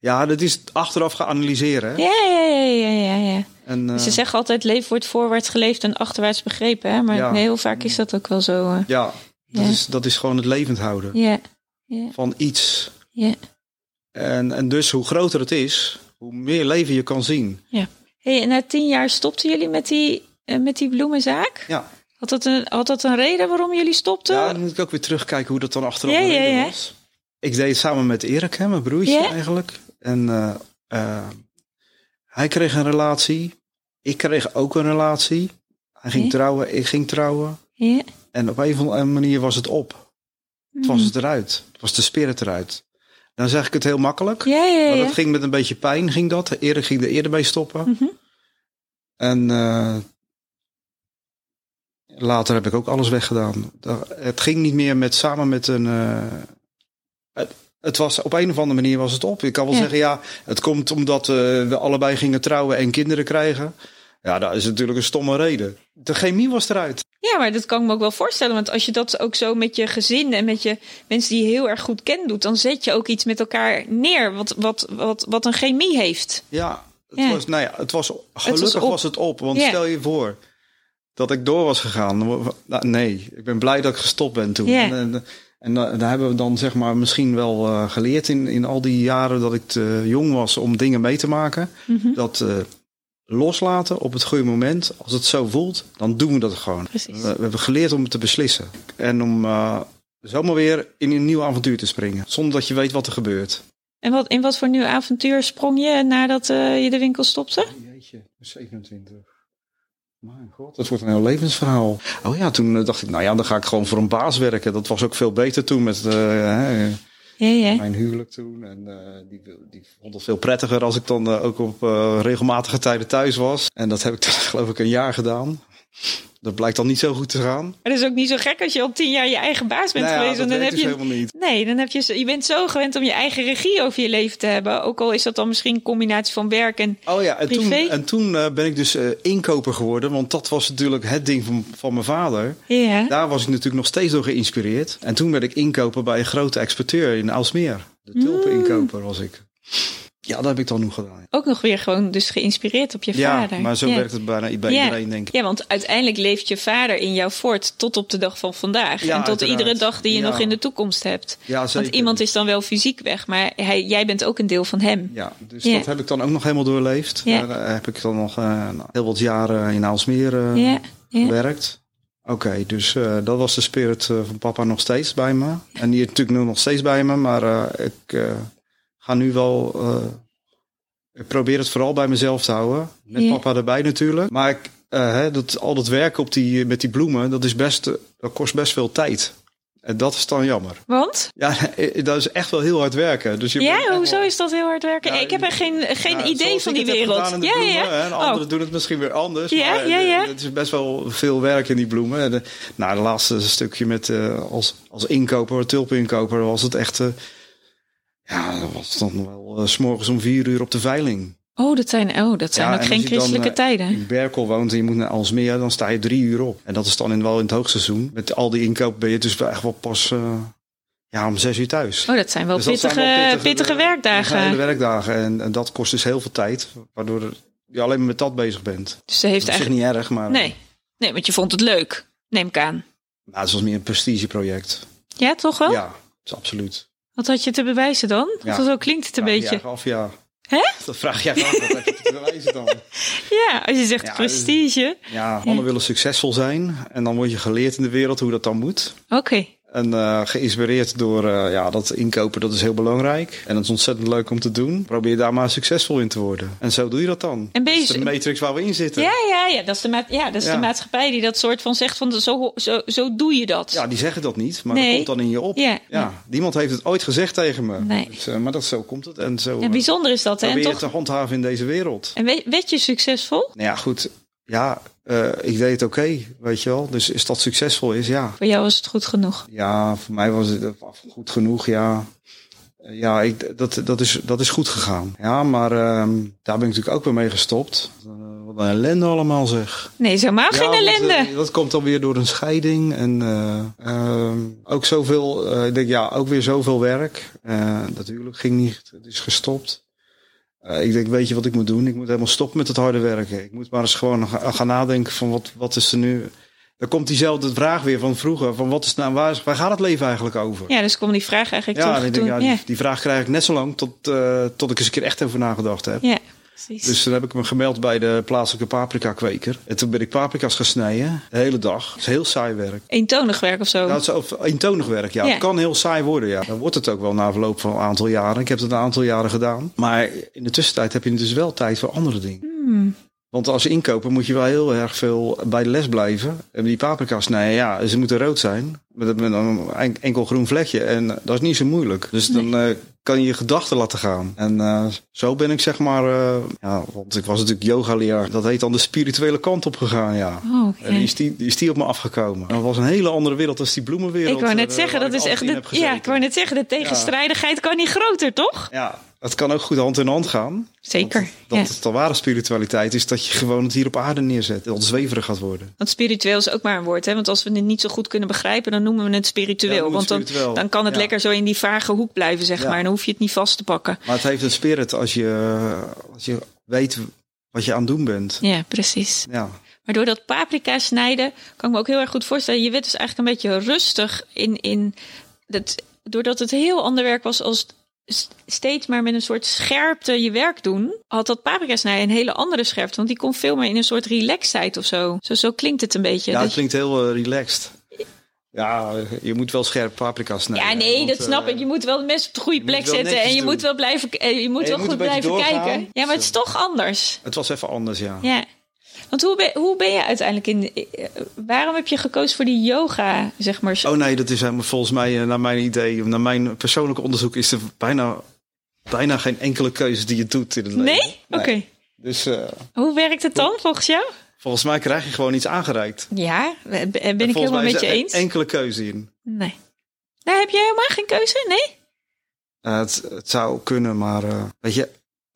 Ja, dat is achteraf gaan analyseren. Hè? Ja, ja, ja, ja, ja. ja. En, eh, Ze zeggen altijd leven wordt voorwaarts geleefd en achterwaarts begrepen. Hè? Maar Ja. heel vaak is dat ook wel zo. eh. ja, dat, Ja. Is, dat is gewoon het levend houden Ja, ja, van iets. ja. En, en dus hoe groter het is, hoe meer leven je kan zien. Hey, en na tien jaar stopten jullie met die, eh, met die bloemenzaak? Ja, Had dat, een, had dat een reden waarom jullie stopten? ja dan moet ik ook weer terugkijken hoe dat dan achteraf Ja, ja, ja. was. Ik deed het samen met Erik, hè, mijn broertje Ja. eigenlijk. En eh, eh, hij kreeg een relatie. Ik kreeg ook een relatie. Hij ging trouwen, ik ging trouwen. En op een of andere manier was het op. Het was het eruit. Het was de spirit eruit. Dan zeg ik het heel makkelijk. Ja, ja, Maar dat ging met een beetje pijn, ging dat. Erik ging er eerder mee stoppen. Mhm. En eh, later heb ik ook alles weggedaan. Da- Het ging niet meer met samen met een. eh, het, het was op een of andere manier was het op. Ik kan wel zeggen, ja, het komt omdat eh, we allebei gingen trouwen en kinderen krijgen. Ja, dat is natuurlijk een stomme reden. De chemie was eruit. Ja, maar dat kan ik me ook wel voorstellen. Want als je dat ook zo met je gezin en met je mensen die je heel erg goed kent doet, dan zet je ook iets met elkaar neer wat, wat, wat, wat een chemie heeft. Ja, het Ja. was, nou ja, het was gelukkig was het op. Want Ja. stel je voor dat ik door was gegaan. Nou, nee, ik ben blij dat ik gestopt ben toen. Ja. En, en, en da- daar hebben we dan zeg maar misschien wel eh, geleerd in, in al die jaren dat ik te jong was om dingen mee te maken. Mhm. Dat eh, loslaten op het goede moment, als het zo voelt, dan doen we dat gewoon. Precies. We, we hebben geleerd om het te beslissen. En om eh, zomaar weer in een nieuw avontuur te springen. Zonder dat je weet wat er gebeurt. En wat, in wat voor nieuw avontuur sprong je nadat eh, je de winkel stopte? Jeetje, 27. Mijn god, dat wordt een heel levensverhaal. Oh ja, toen eh, dacht ik, nou ja, dan ga ik gewoon voor een baas werken. Dat was ook veel beter toen met Ja, ja. mijn huwelijk toen. En eh, die, die vond het veel prettiger als ik dan eh, ook op eh, regelmatige tijden thuis was. En dat heb ik dan geloof ik een jaar gedaan. Dat blijkt dan niet zo goed te gaan. Maar dat is ook niet zo gek als je al tien jaar je eigen baas bent Nou ja, geweest. dat en dan heb dus je. helemaal niet. Nee, dan heb je, je bent zo gewend om je eigen regie over je leven te hebben. Ook al is dat dan misschien een combinatie van werk en. Oh ja, en toen, en toen eh, ben ik dus eh, inkoper geworden. Want dat was natuurlijk het ding van, van mijn vader. Ja. Daar was ik natuurlijk nog steeds door geïnspireerd. En toen werd ik inkoper bij een grote exporteur in Aalsmeer. De tulpeninkoper was ik. Ja, dat heb ik dan nog gedaan. Ook nog weer gewoon dus geïnspireerd op je Ja, vader. maar zo ja. werkt het bijna bij Ja. iedereen, denk ik. Ja, want uiteindelijk leeft je vader in jou voort tot op de dag van vandaag. Ja, en tot uiteraard. iedere dag die je nog in de toekomst hebt. Ja, zeker. Want iemand is dan wel fysiek weg, maar hij, jij bent ook een deel van hem. Ja, dus dat heb ik dan ook nog helemaal doorleefd. Ja. Daar heb ik dan nog eh, nou, heel wat jaren in Aalsmeer eh, Ja, ja. gewerkt. Oké, dus eh, dat was de spirit eh, van papa nog steeds bij me. En die is natuurlijk nu nog steeds bij me. Maar eh, ik eh, ga nu wel... eh, ik probeer het vooral bij mezelf te houden. Met papa erbij natuurlijk. Maar ik, eh, hè, dat, al dat werk op die, met die bloemen, dat, is best, eh, dat kost best veel tijd. En dat is dan jammer. Want? Ja, dat is echt wel heel hard werken. Dus je Ja, hoezo wel- is dat heel hard werken? Ik heb er geen, geen idee van die het wereld. Ja, bloemen, ja. hè, en Oh. anderen doen het misschien weer anders. Ja, maar ja, ja. eh, Het is best wel veel werk in die bloemen. En de, nou, de laatste stukje met eh, als, als inkoper, tulpeninkoper, was het echt. eh, ja, dat was dan wel eh, 's morgens om vier uur op de veiling. Oh, dat zijn, oh, dat zijn Ja, ook en geen dan, christelijke eh, tijden. In Berkel woont en je moet naar Alsmeer, dan sta je drie uur op. En dat is dan in, wel in het hoogseizoen. Met al die inkoop ben je dus echt wel pas eh, ja, om zes uur thuis. Oh, dat zijn wel Dus pittige, zijn wel pittige, werkdagen. hele werkdagen. En, en dat kost dus heel veel tijd. Waardoor je alleen maar met dat bezig bent. Dus ze heeft Dat is eigenlijk... niet erg, maar Nee. nee, want je vond het leuk. Neem ik aan. nou, het was meer een prestigeproject. Ja, toch wel? Ja, dat is absoluut. Wat had je te bewijzen dan? Ja. Want zo klinkt het een Vraag je beetje. je af, ja. Hè? Dat vraag je af. Wat heb je te bewijzen dan? Ja, als je zegt Ja, prestige. Ja, mannen willen succesvol zijn. En dan word je geleerd in de wereld hoe dat dan moet. Oké. En eh, geïnspireerd door eh, ja, dat inkopen, dat is heel belangrijk. En dat is ontzettend leuk om te doen. Probeer daar maar succesvol in te worden. En zo doe je dat dan. En je dat is de matrix waar we in zitten. Ja, ja, ja. Dat is, de, ma ja, dat is Ja. de maatschappij die dat soort van zegt van zo, zo, zo doe je dat. Ja, die zeggen dat niet, maar Nee. dat komt dan in je op. Ja. Ja, niemand heeft het ooit gezegd tegen me. Nee. Dus, eh, maar dat, zo komt het. En zo En eh, bijzonder is dat, hè? En, probeer je toch, te handhaven in deze wereld. en we- werd je succesvol? Nou ja, goed. Ja, eh, ik deed het oké, weet je wel. Dus is dat succesvol is, ja. Voor jou was het goed genoeg. Ja, voor mij was het eh, goed genoeg, ja. Eh, Ja, ik, dat, dat, is, dat is goed gegaan. Ja, maar ehm, daar ben ik natuurlijk ook weer mee gestopt. Wat een ellende allemaal zeg. Nee, is helemaal Ja, geen ellende. eh, dat komt dan weer door een scheiding. En eh, ehm, ook zoveel, ik denk ja, ook weer zoveel werk. Natuurlijk ging niet, het is gestopt. Eh, ik denk, weet je wat ik moet doen? Ik moet helemaal stoppen met het harde werken. Ik moet maar eens gewoon ga- gaan nadenken van wat, wat is er nu... Dan komt diezelfde vraag weer van vroeger. Van wat is nou, waar, waar gaat het leven eigenlijk over? ja, dus kwam die vraag eigenlijk Ja, toch en ik toen. denk, ja, die, ja. die vraag krijg ik net zo lang tot, eh, tot ik eens een keer echt over nagedacht heb. ja, precies. Dus toen heb ik me gemeld bij de plaatselijke paprika kweker. En toen ben ik paprika's gaan snijden. De hele dag. Dat is heel saai werk. Eentonig werk of zo. Nou, het is eentonig werk, ja. Ja. Het kan heel saai worden, ja. Dan wordt het ook wel na verloop van een aantal jaren. Ik heb het een aantal jaren gedaan. Maar in de tussentijd heb je dus wel tijd voor andere dingen. Hmm. Want als inkoper moet je wel heel erg veel bij de les blijven. En die paprika's snijden, ja, ze moeten rood zijn. Met met een en- enkel groen vlekje. En dat is niet zo moeilijk. Dus dan eh, kan je je gedachten laten gaan. En eh, zo ben ik zeg maar... eh, ja, want ik was natuurlijk yoga-leraar. Dat heet dan de spirituele kant op gegaan, ja. Oh. En die is, die, is die op me afgekomen. En dat was een hele andere wereld als die bloemenwereld. Ik wou net eh, zeggen, dat is echt. De, ja, ik wou net zeggen, de tegenstrijdigheid kan niet groter, toch? Ja, het kan ook goed hand in hand gaan. Zeker. Dat ja. de ware spiritualiteit is dat je gewoon het hier op aarde neerzet. Dat het zweverig gaat worden. Want spiritueel is ook maar een woord, hè? Want als we het niet zo goed kunnen begrijpen, dan noemen we het spiritueel. Ja, noemen we Want het dan, spiritueel. dan kan het Ja. lekker zo in die vage hoek blijven, zeg maar. Dan hoef je het niet vast te pakken. Maar het heeft een spirit als je, als je weet wat je aan het doen bent. Ja, precies. Ja, Maar door dat paprika snijden, kan ik me ook heel erg goed voorstellen. Je werd dus eigenlijk een beetje rustig in. in dat, doordat het heel ander werk was als steeds maar met een soort scherpte je werk doen, had dat paprika snijden een hele andere scherpte. Want die komt veel meer in een soort relaxedheid of zo. Zo, zo klinkt het een beetje. ja het Dat- klinkt heel eh, relaxed. Ja, je moet wel scherp paprika snijden. Ja, nee, want, dat snap eh, ik. Je moet wel de mensen op de goede plek zetten. En je doen. moet wel blijven, eh, je moet je wel moet goed blijven doorgaan. kijken. Ja, maar het is toch anders. Het was even anders, ja. Ja. Want hoe ben, hoe ben je uiteindelijk in. eh, waarom heb je gekozen voor die yoga, zeg maar? Oh nee, dat is helemaal volgens mij, eh, naar mijn idee, naar mijn persoonlijke onderzoek, is er bijna, bijna geen enkele keuze die je doet in het leven. nee? Oké. Dus eh, Hoe werkt het dan volgens jou? volgens mij krijg je gewoon iets aangereikt. Ja, ben ik helemaal met je er eens. enkele keuze in. Nee. Nou, heb jij helemaal geen keuze? Nee? Eh, het, het zou kunnen, maar weet je,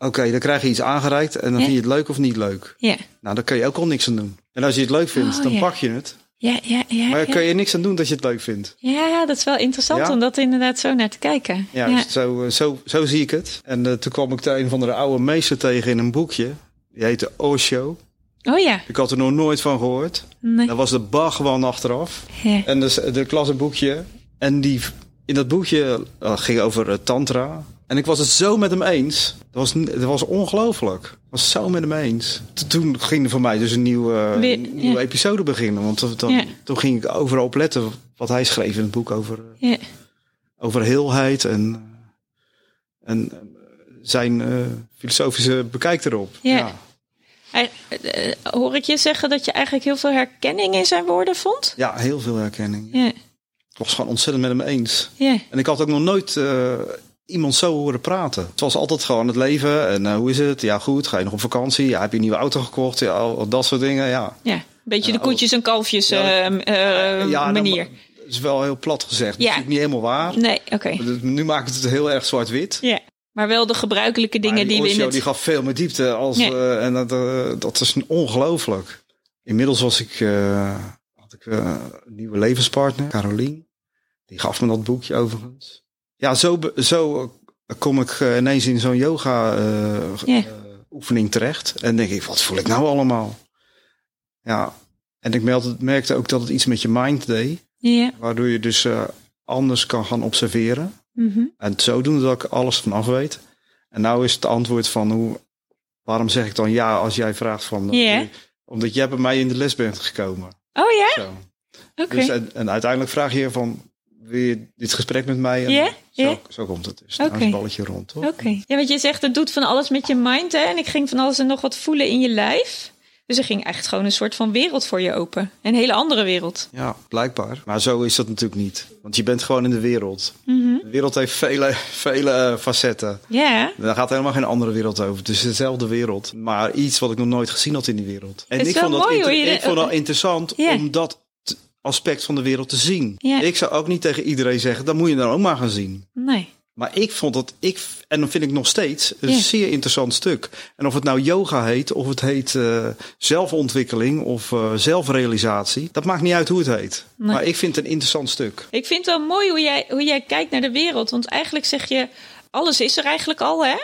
oké, dan krijg je iets aangereikt en dan Ja. vind je het leuk of niet leuk. Ja. Nou, dan kun je ook al niks aan doen. En als je het leuk vindt, Oh, dan ja. pak je het. Ja, ja, ja. Maar ja. kun je niks aan doen dat je het leuk vindt. Ja, dat is wel interessant om dat inderdaad zo naar te kijken. Ja, dus Zo, eh, zo, zo zie ik het. En eh, toen kwam ik daar een van de oude meester tegen in een boekje. Die heette Osho. Oh ja. Ik had er nog nooit van gehoord. Nee. Daar was de bar gewoon achteraf. Ja. En dus, de klas een boekje. En die, in dat boekje eh, ging over eh, tantra. En ik was het zo met hem eens. Dat was, dat was ongelooflijk. Ik was zo met hem eens. Toen ging er voor mij dus een nieuwe, eh, Weer- een nieuwe ja. episode beginnen. Want toen- dan, Ja. toen ging ik overal op letten wat hij schreef in het boek over, eh, Ja. over heelheid. En, en eh, zijn uh, filosofische bekijk erop. Ja. hoor ik je zeggen dat je eigenlijk heel veel herkenning in zijn woorden vond? Ja, heel veel herkenning. Ja. Ik was gewoon ontzettend met hem eens. Ja. En ik had ook nog nooit uh, iemand zo horen praten. Het was altijd gewoon het leven. En uh, hoe is het? Ja, goed. Ga je nog op vakantie? Ja, heb je een nieuwe auto gekocht? Ja, al, dat soort dingen. Ja. Ja, een beetje de koetjes en kalfjes ja, uh, ja, manier. Dat is wel heel plat gezegd. Dat ja. is niet helemaal waar. Nee, oké. Okay. Nu maakt het heel erg zwart-wit. Ja. Maar wel de gebruikelijke dingen die, die we in het... die gaf veel meer diepte. Als, ja. uh, en dat, uh, dat is ongelooflijk. Inmiddels was ik, uh, had ik een nieuwe levenspartner, Carolien. Die gaf me dat boekje overigens. Ja, zo, zo kom ik ineens in zo'n yoga yeah. oefening terecht. En denk ik, wat voel ik nou allemaal? Ja, en ik merkte ook dat het iets met je mind deed. Yeah. Waardoor je dus anders kan gaan observeren. Mm -hmm. En zodoende dat ik alles vanaf weet. En nou is het antwoord van hoe, waarom zeg ik dan ja als jij vraagt van, yeah. omdat jij bij mij in de les bent gekomen. Oh ja? Oké. Okay. Dus, en, en, uiteindelijk vraag je van, wil je dit gesprek met mij? En yeah? Zo, zo komt het dus. Okay. Is het balletje rond, toch? Oké. Okay. Ja, want je zegt het doet van alles met je mind, hè? En ik ging van alles en nog wat voelen in je lijf. Dus er ging echt gewoon een soort van wereld voor je open. Een hele andere wereld. Ja, blijkbaar. Maar zo is dat natuurlijk niet. Want je bent gewoon in de wereld. Mm -hmm. De wereld heeft vele, vele facetten. Ja. Daar gaat helemaal geen andere wereld over. Het is dezelfde wereld. Maar iets wat ik nog nooit gezien had in die wereld. En is ik wel vond, dat mooi, hoor. Je ik vond dat interessant Ja. om dat t- aspect van de wereld te zien. Ja. Ik zou ook niet tegen iedereen zeggen, dat moet je dan ook maar gaan zien. Nee. Maar ik vond dat, ik, en dan vind ik nog steeds, een Ja. zeer interessant stuk. En of het nou yoga heet, of het heet eh, zelfontwikkeling of eh, zelfrealisatie, dat maakt niet uit hoe het heet. Nee. Maar ik vind het een interessant stuk. Ik vind het wel mooi hoe jij, hoe jij kijkt naar de wereld. Want eigenlijk zeg je, alles is er eigenlijk al, hè?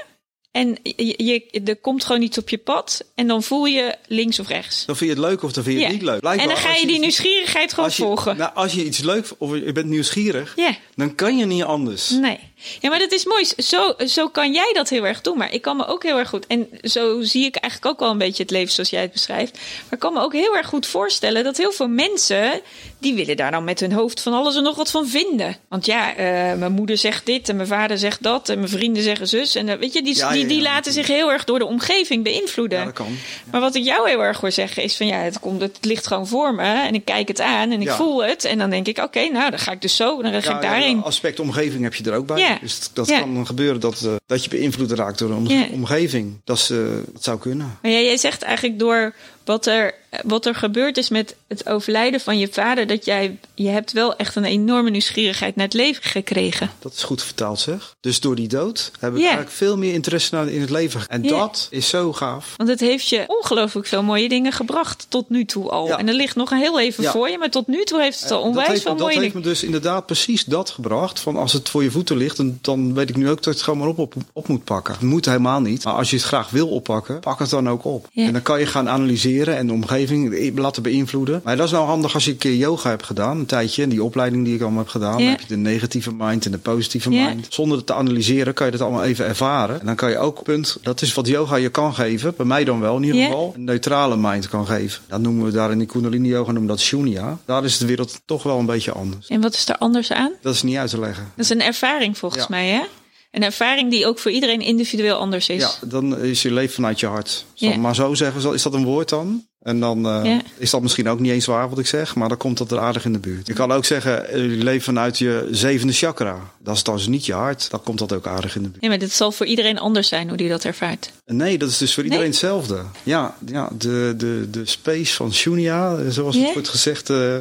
En je, je, er komt gewoon iets op je pad. En dan voel je links of rechts. Dan vind je het leuk of dan vind je het Ja. niet leuk. Blijkbaar En dan ga je die iets- nieuwsgierigheid gewoon als je, volgen. Nou, als je iets leuk of je bent nieuwsgierig, dan kan je niet anders. Nee. Ja, maar dat is mooi. Zo, zo kan jij dat heel erg doen. Maar ik kan me ook heel erg goed. En zo zie ik eigenlijk ook wel een beetje het leven zoals jij het beschrijft. Maar ik kan me ook heel erg goed voorstellen dat heel veel mensen. die willen daar dan met hun hoofd van alles en nog wat van vinden. Want ja, eh, mijn moeder zegt dit en mijn vader zegt dat. en mijn vrienden zeggen zus. En eh, weet je, die, Ja, die, ja, die ja. laten zich heel erg door de omgeving beïnvloeden. Ja, dat kan. Maar wat ik jou heel erg hoor zeggen is van ja, het, komt, het ligt gewoon voor me. En ik kijk het aan en ik voel het. En dan denk ik, oké, nou dan ga ik dus zo. Dan ga ik ja, daarheen. aspect omgeving heb je er ook bij. Ja. Dus dat Ja. kan gebeuren dat, eh, dat je beïnvloed raakt door de Ja. omgeving. Dat, is, eh, dat zou kunnen. Maar ja, jij zegt eigenlijk door wat er, wat er gebeurd is met het overlijden van je vader, dat jij, je hebt wel echt een enorme nieuwsgierigheid naar het leven gekregen. Dat is goed vertaald zeg. Dus door die dood heb ik eigenlijk veel meer interesse naar in het leven. En dat is zo gaaf. Want het heeft je ongelooflijk veel mooie dingen gebracht tot nu toe al. Ja. En er ligt nog een heel leven Ja. voor je, maar tot nu toe heeft het al dat onwijs heeft, veel dat mooie heeft dingen. me dus inderdaad precies dat gebracht. Van als het voor je voeten ligt, dan, dan weet ik nu ook dat het gewoon maar op, op, op moet pakken. Het moet helemaal niet. Maar als je het graag wil oppakken, pak het dan ook op. En dan kan je gaan analyseren en de omgeving laten beïnvloeden. Maar dat is nou handig als een keer yoga hebt gedaan, een tijdje. En die opleiding die ik allemaal heb gedaan. Dan heb je de negatieve mind en de positieve mind. Zonder het te analyseren kan je dat allemaal even ervaren. En dan kan je ook, punt, dat is wat yoga je kan geven. Bij mij dan wel in ieder geval. Een neutrale mind kan geven. Dat noemen we daar in die kundalini yoga, noemen dat shunya. Daar is de wereld toch wel een beetje anders. En wat is er anders aan? Dat is niet uit te leggen. Dat is een ervaring volgens Ja. mij, hè? Een ervaring die ook voor iedereen individueel anders is. Ja, dan is je leven vanuit je hart. Zal ik Ja. maar zo zeggen, is dat een woord dan? En dan eh, Ja. is dat misschien ook niet eens waar wat ik zeg, maar dan komt dat er aardig in de buurt. Je kan ook zeggen, eh, je leeft vanuit je zevende chakra. Dat is dan niet je hart, dan komt dat ook aardig in de buurt. Ja, maar dit zal voor iedereen anders zijn hoe die dat ervaart. En Nee, dat is dus voor iedereen Nee? hetzelfde. Ja, ja de, de, de space van Shunya, eh, zoals het wordt gezegd, eh,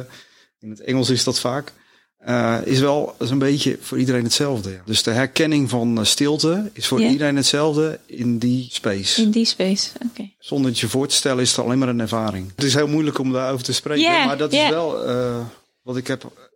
in het Engels is dat vaak, eh, is wel is een beetje voor iedereen hetzelfde. Ja. Dus de herkenning van eh, stilte is voor iedereen hetzelfde in die space. In die space, oké. Zonder het je voor te stellen is het alleen maar een ervaring. Het is heel moeilijk om daarover te spreken, maar dat is wel eh, wat ik heb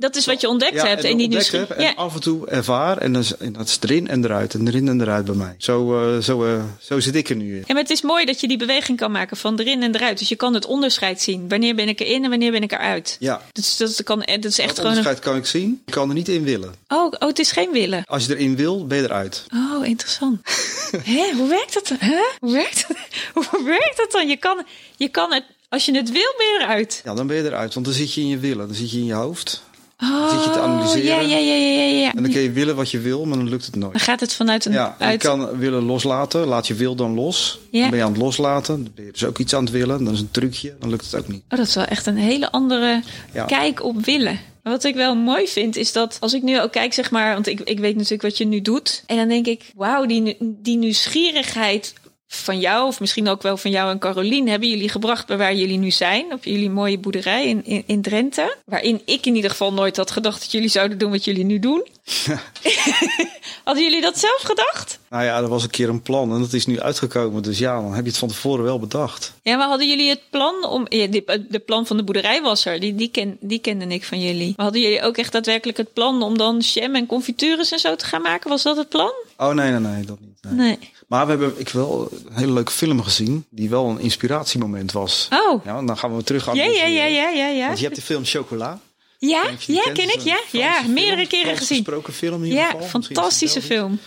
Dat is wat je ontdekt ja, hebt en in die ontdekt heb nieuwsgierigheid. en Ja. af en toe ervaar. En, dan en dat is erin en eruit en erin en eruit bij mij. Zo, eh, zo, eh, zo zit ik er nu in. Maar het is mooi dat je die beweging kan maken van erin en eruit. Dus je kan het onderscheid zien. Wanneer ben ik erin en wanneer ben ik eruit. Ja, Dus dat, kan, dat is echt dat gewoon... Een... onderscheid kan ik zien. Ik kan er niet in willen. Oh, oh, het is geen willen. Als je erin wil, ben je eruit. Oh, interessant. Hè, hoe werkt dat? dan? Hè? Hoe, werkt dat? hoe werkt dat dan? Je kan, je kan het, als je het wil, ben je eruit. Ja, dan ben je eruit. Want dan zit je in je willen. Dan zit je in je hoofd. Dan zit je te analyseren. Oh, Ja, ja, ja, ja, ja. En dan kun je willen wat je wil, maar dan lukt het nooit. Dan gaat het vanuit een... Ja, je kan willen loslaten. Laat je wil dan los. Ja. Dan ben je aan het loslaten. Dan ben je dus ook iets aan het willen. Dat is een trucje. Dan lukt het ook niet. Oh, dat is wel echt een hele andere Ja. kijk op willen. Wat ik wel mooi vind, is dat als ik nu ook kijk, zeg maar, want ik, ik weet natuurlijk wat je nu doet. En dan denk ik, wauw, die, nu- die nieuwsgierigheid van jou, of misschien ook wel van jou en Carolien, hebben jullie gebracht bij waar jullie nu zijn. Op jullie mooie boerderij in, in, in Drenthe. Waarin ik in ieder geval nooit had gedacht dat jullie zouden doen wat jullie nu doen. Hadden jullie dat zelf gedacht? Nou ja, er was een keer een plan en dat is nu uitgekomen. Dus ja, dan heb je het van tevoren wel bedacht. Ja, maar hadden jullie het plan om. Ja, de plan van de boerderij was er. Die, die, ken, die kende ik van jullie. Maar hadden jullie ook echt daadwerkelijk het plan om dan jam en confitures en zo te gaan maken? Was dat het plan? Oh nee, nee, nee, dat niet. nee. Nee. Maar we hebben, ik wel een hele leuke film gezien. Die wel een inspiratiemoment was. Oh. Ja, dan gaan we terug aan. Ja, ja, ja, ja, ja, ja. Want je hebt de film Chocola. Ja, ja, ken ik. Ja, ja. Meerdere keren gezien. gesproken film in ieder Ja, geval. Fantastische film.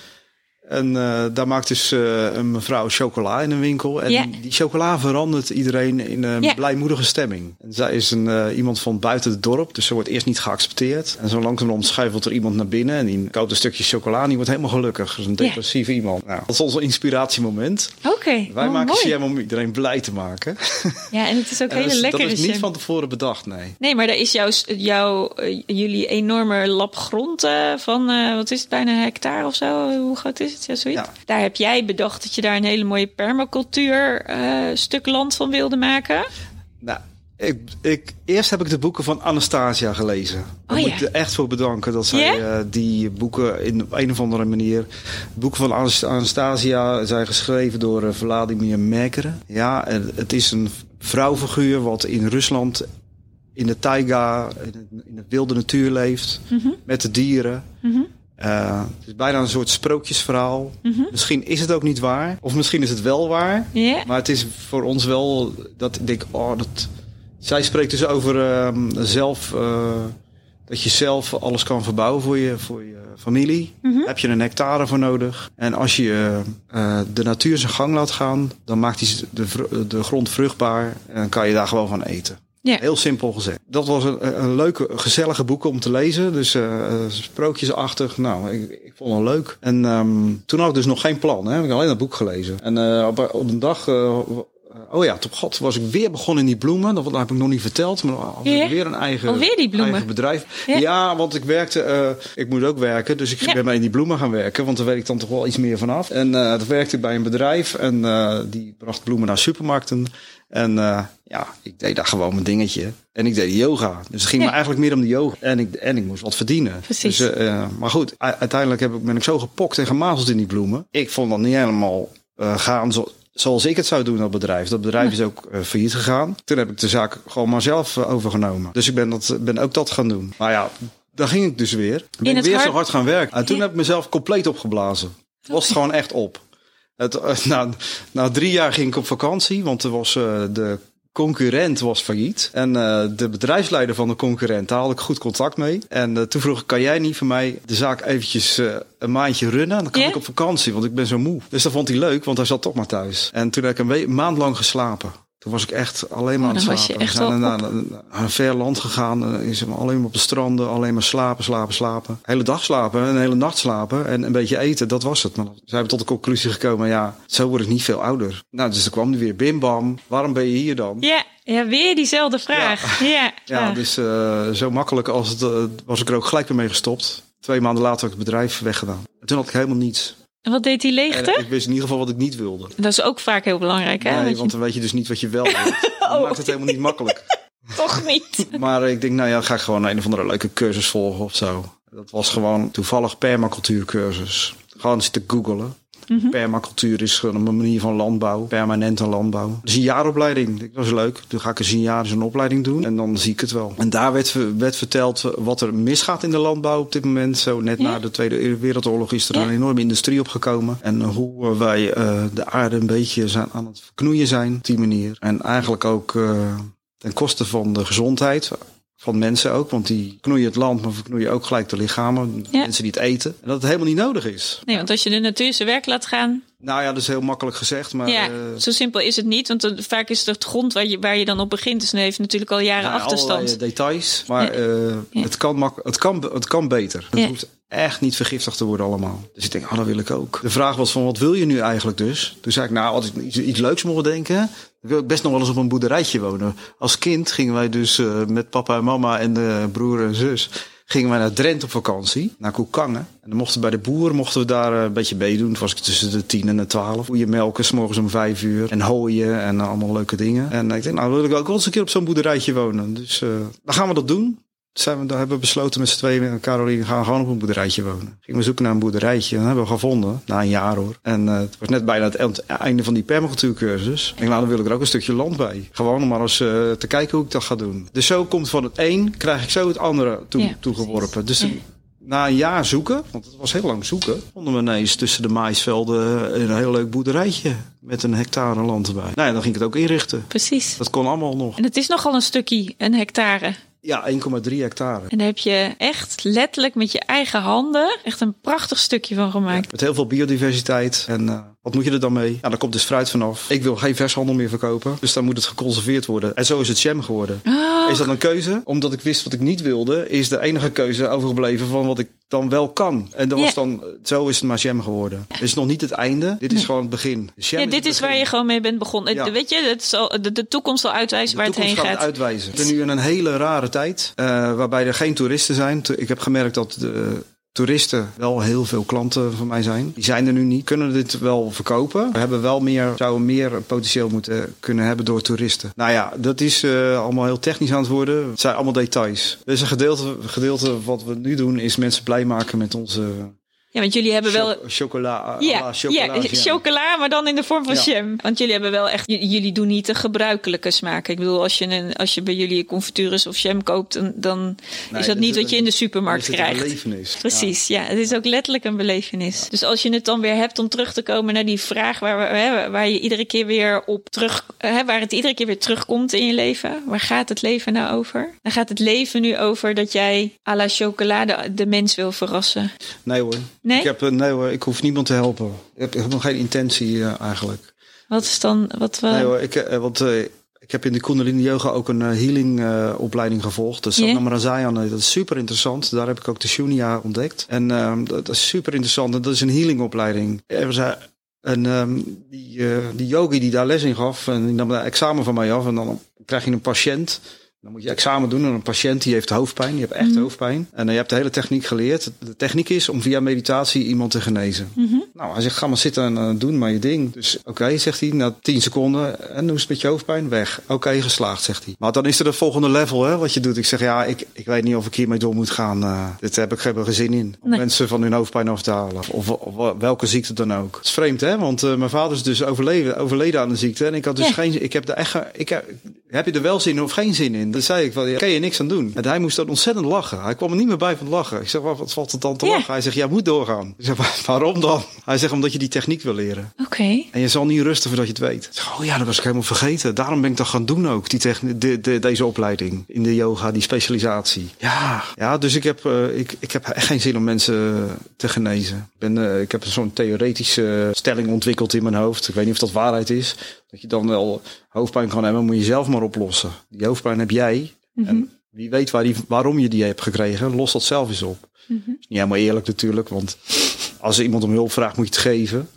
En eh, daar maakt dus eh, een mevrouw chocola in een winkel. En Ja. die chocola verandert iedereen in een Ja. blijmoedige stemming. En zij is een, eh, iemand van buiten het dorp, dus ze wordt eerst niet geaccepteerd. En zo langzamerhand schuifelt er iemand naar binnen en die koopt een stukje chocola en die wordt helemaal gelukkig. Dat is een Ja. depressieve iemand. Nou, dat is ons inspiratiemoment. Oké. Wij oh, maken mooi. om iedereen blij te maken. Ja, en het is ook hele dat is, dat lekkere is niet van tevoren bedacht, nee. Nee, maar daar is jouw, jouw, jullie enorme lap grond van, wat is het, bijna een hectare of zo? Hoe groot is het? Ja, zoiets. Ja. Daar heb jij bedacht dat je daar een hele mooie permacultuur eh, stuk land van wilde maken. Nou, ik, ik, eerst heb ik de boeken van Anastasia gelezen. Daar Oh, moet ja. ik er echt voor bedanken dat zij eh, die boeken in op een of andere manier. Boeken van Anas- Anastasia zijn geschreven door eh, Vladimir Mekere. Ja, en het is een vrouwfiguur wat in Rusland in de taiga, in, de wilde natuur leeft. Mhm. Met de dieren. Eh, het is bijna een soort sprookjesverhaal. Mhm. Misschien is het ook niet waar. Of misschien is het wel waar. Maar het is voor ons wel dat ik denk, oh, dat. Zij spreekt dus over ehm, zelf. eh, dat je zelf alles kan verbouwen voor je, voor je familie. Daar heb je een hectare voor nodig. En als je eh, de natuur zijn gang laat gaan, dan maakt hij de, de grond vruchtbaar. En dan kan je daar gewoon van eten. Ja. Heel simpel gezegd. Dat was een, een leuke, gezellige boek om te lezen. Dus eh, sprookjesachtig. Nou, ik, ik vond het leuk. En ehm, toen had ik dus nog geen plan. Hè. Ik heb alleen dat boek gelezen. En eh, op, op een dag... eh, Oh ja, tot god was ik weer begonnen in die bloemen. Dat heb ik nog niet verteld. Maar had ik weer een eigen, Alweer die bloemen? eigen bedrijf. Ja? Ja. want ik werkte... eh, ik moet ook werken. Dus ik Ja. ben bij die bloemen gaan werken. Want daar weet ik dan toch wel iets meer vanaf. En eh dat werkte ik bij een bedrijf. En eh, die bracht bloemen naar supermarkten. En eh, ja, ik deed daar gewoon mijn dingetje. En ik deed yoga. Dus het ging Ja. me eigenlijk meer om de yoga. En ik, en ik moest wat verdienen. Precies. Dus, eh, eh, maar goed, uiteindelijk heb ik, ben ik zo gepokt en gemazeld in die bloemen. Ik vond dat niet helemaal eh, gaan zo, zoals ik het zou doen, dat bedrijf. Dat bedrijf is ook eh, failliet gegaan. Toen heb ik de zaak gewoon maar zelf eh, overgenomen. Dus ik ben, dat, ben ook dat gaan doen. Maar ja, daar ging ik dus weer. Ben ik weer zo hard gaan werken. En toen heb ik mezelf compleet opgeblazen. Het was het gewoon echt op. Het, eh, na, na drie jaar ging ik op vakantie, want er was eh, de concurrent was failliet. En eh, de bedrijfsleider van de concurrent, daar had ik goed contact mee. En eh, toen vroeg ik, kan jij niet voor mij de zaak eventjes eh, een maandje runnen? Dan kan ik op vakantie, want ik ben zo moe. Dus dat vond hij leuk, want hij zat toch maar thuis. En toen heb ik een maand lang geslapen. Toen was ik echt alleen maar Oh, aan het dan was je slapen. echt We zijn naar, een ver land gegaan. eh, is alleen maar op de stranden, alleen maar slapen, slapen, slapen. Hele dag slapen, een hele nacht slapen en een beetje eten. Dat was het. Maar zij hebben tot de conclusie gekomen, ja, zo word ik niet veel ouder. Nou, dus er kwam nu weer bim bam. Waarom ben je hier dan? Ja, ja, weer diezelfde vraag. Ja, Ja, ja. dus eh, zo makkelijk als het eh, was ik er ook gelijk weer mee gestopt. Twee maanden later heb ik het bedrijf weggedaan. En toen had ik helemaal niets. En wat deed die En leegte? ik wist in ieder geval wat ik niet wilde. Dat is ook vaak heel belangrijk, hè? Nee, Want dan weet je dus niet wat je wel wilt. Dat maakt het helemaal niet makkelijk. Toch niet. Maar ik denk, nou ja, ga ik gewoon een of andere leuke cursus volgen of zo. Dat was gewoon toevallig permacultuurcursus. Gewoon zitten googelen. Mhm. Permacultuur is gewoon een manier van landbouw, permanente landbouw. Dus een jaaropleiding, dat was leuk. Toen ga ik eens een jaar zo'n opleiding doen en dan zie ik het wel. En daar werd, werd verteld wat er misgaat in de landbouw op dit moment. Zo net Ja. na de Tweede Wereldoorlog is er Ja. een enorme industrie opgekomen. En hoe wij eh, de aarde een beetje zijn aan het verknoeien zijn op die manier. En eigenlijk ook eh, ten koste van de gezondheid van mensen ook. Want die knoeien het land, maar verknoeien ook gelijk de lichamen. Ja. Mensen die het eten. En dat het helemaal niet nodig is. Nee, want als je de natuur zijn werk laat gaan, Nou ja, dat is heel makkelijk gezegd, maar... ja, eh, zo simpel is het niet. Want dan- vaak is het het grond waar je, waar je dan op begint. Dus dan heeft natuurlijk al jaren nou, achterstand. allerlei details, maar Ja. eh, Ja. het, kan mak het, kan, het kan beter. Het Ja. hoeft echt niet vergiftigd te worden allemaal. Dus ik denk, ah, dat wil ik ook. De vraag was van, wat wil je nu eigenlijk dus? Toen zei ik, nou, als ik iets, iets leuks mocht denken... wil ik best nog wel eens op een boerderijtje wonen. Als kind gingen wij dus eh, met papa en mama en de broer en zus... gingen wij naar Drenthe op vakantie, naar Koekangen. En dan mochten we bij de boer mochten we daar eh, een beetje meedoen. Toen was ik tussen de tien en de twaalf. Koeien melken, s morgens om vijf uur. En hooien en allemaal leuke dingen. En ik denk, nou, wil ik ook wel eens een keer op zo'n boerderijtje wonen. Dus eh, dan gaan we dat doen. Zijn we, daar hebben we besloten met z'n tweeën en Caroline gaan we gewoon op een boerderijtje wonen. Gingen we zoeken naar een boerderijtje. Dat hebben we gevonden, na een jaar hoor. En eh, het was net bijna het eind- einde van die permacultuurcursus. Ik denk, nou, dan wil ik er ook een stukje land bij. Gewoon om maar eens eh, te kijken hoe ik dat ga doen. Dus zo komt van het een, krijg ik zo het andere toe, Ja, toegeworpen. Dus Ja. na een jaar zoeken, want het was heel lang zoeken, vonden we ineens tussen de maïsvelden een heel leuk boerderijtje. Met een hectare land erbij. Nou ja, dan ging ik het ook inrichten. Precies. Dat kon allemaal nog. En het is nogal een stukje, een hectare. Ja, 1,3 hectare. En daar heb je echt letterlijk met je eigen handen echt een prachtig stukje van gemaakt. Met heel veel biodiversiteit. En eh, wat moet je er dan mee? Ja, daar komt dus fruit vanaf. Ik wil geen vershandel meer verkopen. Dus dan moet het geconserveerd worden. En zo is het jam geworden. Oh, Is dat een keuze? Omdat ik wist wat ik niet wilde, is de enige keuze overgebleven van wat ik dan wel kan. En dat Ja. was dan, zo is het maar jam geworden. Dit is nog niet het einde. Dit is gewoon het begin. Jam ja, het dit is waar je gewoon mee bent begonnen. Ja. Weet je, het zal, de, de toekomst zal uitwijzen waar het heen gaat. gaat het uitwijzen. We zijn nu in een hele rare tijd, eh, waarbij er geen toeristen zijn. Ik heb gemerkt dat de toeristen wel heel veel klanten van mij zijn. Die zijn er nu niet. Kunnen dit wel verkopen? We hebben wel meer, zouden meer potentieel moeten kunnen hebben door toeristen. Nou ja, dat is eh, allemaal heel technisch aan het worden. Het zijn allemaal details. Dus een gedeelte, gedeelte wat we nu doen is mensen blij maken met onze Ja, want jullie hebben wel... cho- chocola. à Ja, la chocola ja, chocola, maar dan in de vorm van Ja. jam. Want jullie hebben wel echt, jullie doen niet de gebruikelijke smaken. Ik bedoel, als je, een, als je bij jullie confitures of jam koopt, dan, dan Nee, is dat niet wat je in de een- supermarkt is een krijgt. belevenis. Precies, ja. Het is ook letterlijk een belevenis. Dus als je het dan weer hebt om terug te komen naar die vraag waar, we, hè, waar je iedere keer weer op terug, hè, waar het iedere keer weer terugkomt in je leven. Waar gaat het leven nou over? Dan gaat het leven nu over dat jij à la chocolade de mens wil verrassen. Nee hoor. Nee? Ik, heb, eh, nee hoor, ik hoef niemand te helpen. Ik heb, ik heb nog geen intentie eh, eigenlijk. Wat is dan, wat we... Nee hoor, ik, eh, want eh, ik heb in de Kundalini Yoga ook een eh, healing eh, opleiding gevolgd. Satnam Rasayan, eh, dat is super interessant. Daar heb ik ook de Shunya ontdekt. En ehm, dat, is super interessant. En dat is een healing opleiding. Er zei, en ehm, die, eh, die yogi die daar les in gaf, en die nam een examen van mij af. En dan krijg je een patiënt. Dan moet je examen doen en een patiënt die heeft hoofdpijn. Die heeft echt Mhm. hoofdpijn. En eh, je hebt de hele techniek geleerd. De techniek is om via meditatie iemand te genezen. Mhm. Nou, hij zegt, ga maar zitten en eh, doen maar je ding. Dus oké, zegt hij, na 10 seconden. En hoe is het met je hoofdpijn? Weg. Oké, geslaagd, zegt hij. Maar dan is er het volgende level, hè, wat je doet. Ik zeg, ja, ik, ik weet niet of ik hiermee door moet gaan. eh dit heb ik geen zin in. Om Nee. mensen van hun hoofdpijn af te halen. Of, of welke ziekte dan ook. Het is vreemd, hè? Want eh, mijn vader is dus overleden, overleden aan de ziekte. En ik had dus Ja. geen... Ik heb, er echt, ik heb, heb je er wel zin in of geen zin in? Dan zei ik, van, ja, kan je niks aan doen. En hij moest dan ontzettend lachen. Hij kwam er niet meer bij van het lachen. Ik zeg, wat, valt het dan te lachen? Hij zegt, jij moet doorgaan. Ik zeg, "Waar- waarom dan? Hij zegt, omdat je die techniek wil leren. Oké. En je zal niet rusten voordat je het weet. Ik zeg, oh ja, dat was ik helemaal vergeten. Daarom ben ik dat gaan doen ook, die de, de, deze opleiding in de yoga, die specialisatie. Ja, ja dus ik heb, eh, ik, ik heb echt geen zin om mensen te genezen. Eh, ik heb zo'n theoretische stelling ontwikkeld in mijn hoofd. Ik weet niet of dat waarheid is. Dat je dan wel hoofdpijn kan hebben, moet je zelf maar oplossen. Die hoofdpijn heb jij. Mhm. En wie weet waar die, waarom je die hebt gekregen, los dat zelf eens op. Mhm. is niet helemaal eerlijk natuurlijk, want als iemand om hulp vraagt, moet je het geven.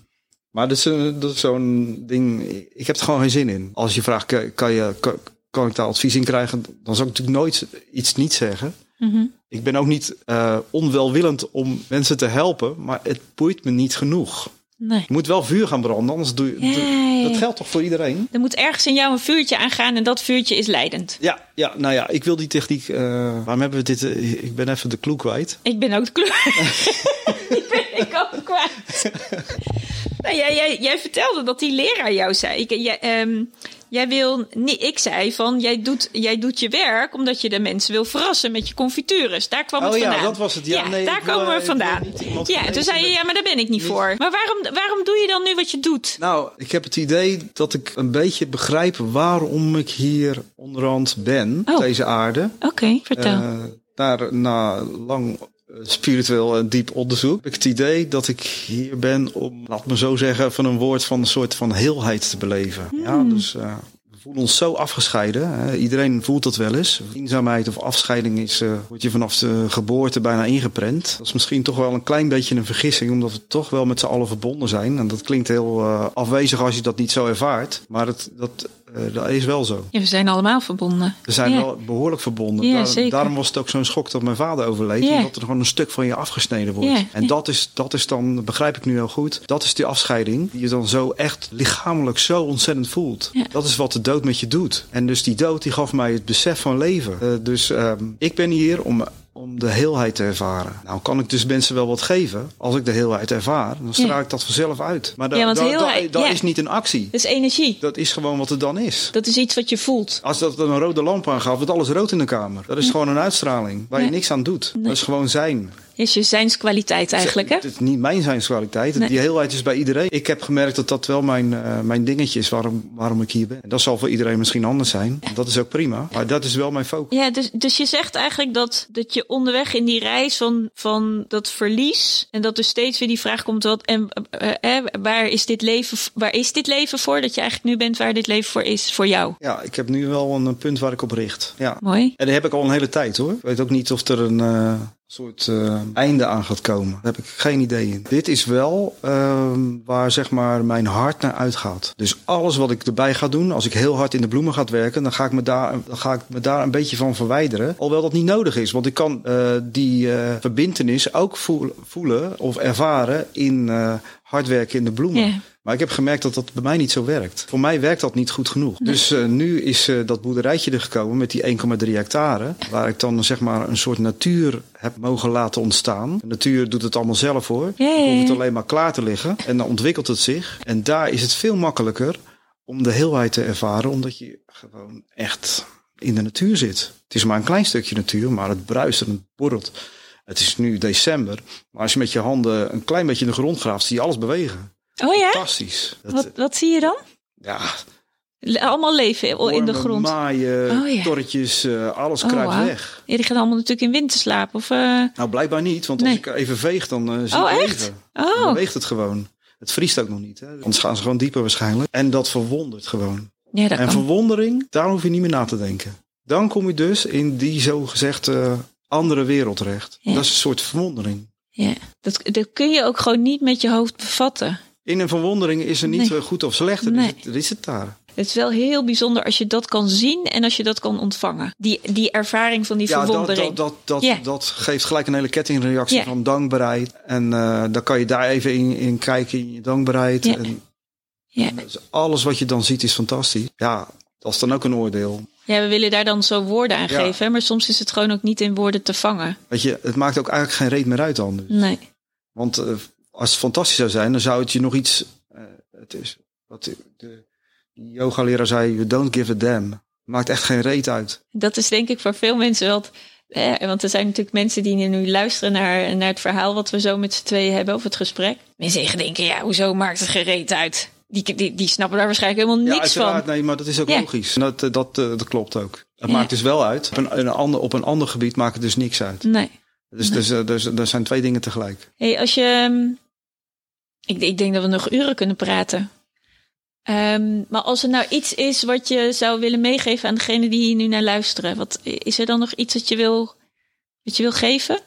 Maar dat is, een- dat is zo'n ding, ik heb er gewoon geen zin in. Als je vraagt, kan, je, kan, kan ik daar advies in krijgen, dan zou ik natuurlijk nooit iets niet zeggen. Mhm. Ik ben ook niet eh, onwelwillend om mensen te helpen, maar het boeit me niet genoeg. Nee. Je moet wel vuur gaan branden, anders doe je... Ja, doe- dat geldt toch voor iedereen? Er moet ergens in jou een vuurtje aangaan en dat vuurtje is leidend. Ja, ja, nou ja, ik wil die techniek... eh, waarom hebben we dit... eh, ik ben even de kloek kwijt. Ik ben ook de kleur. Die ben ik ook kwijt. nou, jij, jij, jij vertelde dat die leraar jou zei. Ik, jij, ehm, jij wil, nee, ik zei van, jij doet, jij doet je werk omdat je de mensen wil verrassen met je confitures. Daar kwam het Oh ja, vandaan. dat was het. Ja, nee, daar wil, komen eh, we wil vandaan. niet Ja, toen zei je, ja, maar daar ben ik niet voor. Maar waarom, waarom doe je dan nu wat je doet? Nou, ik heb het idee dat ik een beetje begrijp waarom ik hier onderhand ben, Oh. deze aarde. Oké, vertel. Eh, daar na lang spiritueel en diep onderzoek. Heb ik het idee dat ik hier ben om, laat me zo zeggen, van een woord van een soort van heelheid te beleven. Ja, dus uh, we voelen ons zo afgescheiden. Hè. Iedereen voelt dat wel eens. Eenzaamheid of afscheiding is, uh, wordt je vanaf de geboorte bijna ingeprent. Dat is misschien toch wel een klein beetje een vergissing, omdat we toch wel met z'n allen verbonden zijn. En dat klinkt heel uh, afwezig als je dat niet zo ervaart. Maar het, dat uh, dat is wel zo. Ja, we zijn allemaal verbonden. We zijn ja. wel behoorlijk verbonden. Ja, Daar, zeker. Daarom was het ook zo'n schok dat mijn vader overleed. Ja. Omdat er gewoon een stuk van je afgesneden wordt. En dat is, dat is dan, dat begrijp ik nu heel goed. Dat is die afscheiding. Die je dan zo echt lichamelijk zo ontzettend voelt. Dat is wat de dood met je doet. En dus die dood die gaf mij het besef van leven. Uh, dus um, ik ben hier om om de heelheid te ervaren. Nou kan ik dus mensen wel wat geven. Als ik de heelheid ervaar, dan straal ik dat vanzelf uit. Maar dat ja, want da, heelheid, da, da ja. is niet een actie. Dat is energie. Dat is gewoon wat het dan is. Dat is iets wat je voelt. Als dat een rode lamp aangaf, wordt alles rood in de kamer. Dat is gewoon een uitstraling waar je niks aan doet. Nee. Dat is gewoon zijn. Is je zijnskwaliteit eigenlijk, hè? Het is niet mijn zijnskwaliteit. Nee. Die heelheid is bij iedereen. Ik heb gemerkt dat dat wel mijn, uh, mijn dingetje is waarom, waarom ik hier ben. En dat zal voor iedereen misschien anders zijn. Dat is ook prima. Maar dat is wel mijn focus. Ja, dus, dus je zegt eigenlijk dat, dat je onderweg in die reis van, van dat verlies... en dat er steeds weer die vraag komt... Wat, en, uh, uh, waar, is dit leven, waar is dit leven voor? Dat je eigenlijk nu bent waar dit leven voor is, voor jou. Ja, ik heb nu wel een punt waar ik op richt. Ja. Mooi. En die heb ik al een hele tijd hoor. Ik weet ook niet of er een soort uh, einde aan gaat komen. Daar heb ik geen idee in. Dit is wel uh, waar zeg maar mijn hart naar uitgaat. Dus alles wat ik erbij ga doen, als ik heel hard in de bloemen ga werken, dan ga ik me daar, dan ga ik me daar een beetje van verwijderen. Alhoewel dat niet nodig is, want ik kan uh, die uh, verbintenis ook voelen of ervaren in hard werken in de bloemen. Yeah. Maar ik heb gemerkt dat dat bij mij niet zo werkt. Voor mij werkt dat niet goed genoeg. Nee. Dus uh, nu is uh, dat boerderijtje er gekomen met die 1,3 hectare. Waar ik dan zeg maar een soort natuur heb mogen laten ontstaan. De natuur doet het allemaal zelf hoor. Hoef het alleen maar klaar te liggen. En dan ontwikkelt het zich. En daar is het veel makkelijker om de heelheid te ervaren. Omdat je gewoon echt in de natuur zit. Het is maar een klein stukje natuur. Maar het bruist en het borrelt. Het is nu december. Maar als je met je handen een klein beetje in de grond graaft, zie je alles bewegen. Oh ja? Fantastisch. Dat, wat, wat zie je dan? Ja. Allemaal leven Wormen, in de grond. maaien, oh, ja. torretjes, uh, alles oh, kruipt wow. weg. Ja, die gaan allemaal natuurlijk in winterslaap. Of, uh... Nou, blijkbaar niet. Want als nee. ik even veeg, dan uh, zie oh, ik echt? Oh. Dan beweegt het gewoon. Het vriest ook nog niet. Hè? Anders gaan ze gewoon dieper waarschijnlijk. En dat verwondert gewoon. Ja, dat en kan. verwondering, daar hoef je niet meer na te denken. Dan kom je dus in die zogezegd andere wereld terecht. Ja. Dat is een soort verwondering. Ja, dat, dat kun je ook gewoon niet met je hoofd bevatten. In een verwondering is er niet Nee. goed of slecht. Er, Nee. is, het, is het daar. Het is wel heel bijzonder als je dat kan zien en als je dat kan ontvangen. Die, die ervaring van die Ja, dat, verwondering. dat, dat, dat, dat geeft gelijk een hele kettingreactie van dankbaarheid. En uh, dan kan je daar even in, in kijken, in je dankbaarheid. En, Ja. en dus alles wat je dan ziet is fantastisch. Ja, dat is dan ook een oordeel. Ja, we willen daar dan zo woorden aan Ja. geven, maar soms is het gewoon ook niet in woorden te vangen. Weet je, het maakt ook eigenlijk geen reet meer uit dan. Dus. Nee. Want uh, als het fantastisch zou zijn, dan zou het je nog iets... Uh, het is, wat de, de yoga-leraar zei, you don't give a damn. Maakt echt geen reet uit. Dat is denk ik voor veel mensen wel. Eh, want er zijn natuurlijk mensen die nu luisteren naar, naar het verhaal wat we zo met z'n tweeën hebben, of het gesprek. Mensen denken, ja, hoezo maakt het geen reet uit? Die, die, die snappen daar waarschijnlijk helemaal ja, niks van. Nee, maar dat is ook Ja. logisch. Dat, dat, dat, dat klopt ook. Het Ja. maakt dus wel uit. Op een, een ander, op een ander gebied maakt het dus niks uit. Nee. Dus, dus, uh, dus er zijn twee dingen tegelijk. Hey, als je. um, Ik, ik denk dat we nog uren kunnen praten. Um, maar als er nou iets is wat je zou willen meegeven aan degene die hier nu naar luisteren, wat, is er dan nog iets dat je wil, wat je wil geven?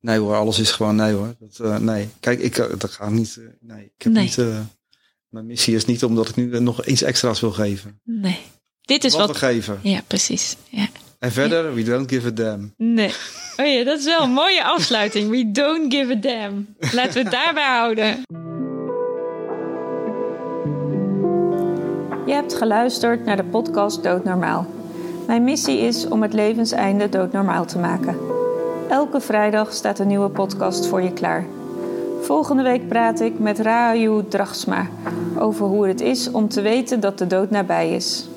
Nee hoor, alles is gewoon nee hoor. Dat, uh, nee, kijk, ik dat gaat niet. Nee, ik heb Nee. niet. uh, mijn missie is niet omdat ik nu nog iets extra's wil geven. Nee. Dit is wat, wat. we geven. Ja, precies. Ja. En verder, we don't give a damn. Nee. Oh ja, dat is wel een mooie afsluiting. We don't give a damn. Laten we het daarbij houden. Je hebt geluisterd naar de podcast Doodnormaal. Mijn missie is om het levenseinde doodnormaal te maken. Elke vrijdag staat een nieuwe podcast voor je klaar. Volgende week praat ik met Raju Dragsma over hoe het is om te weten dat de dood nabij is.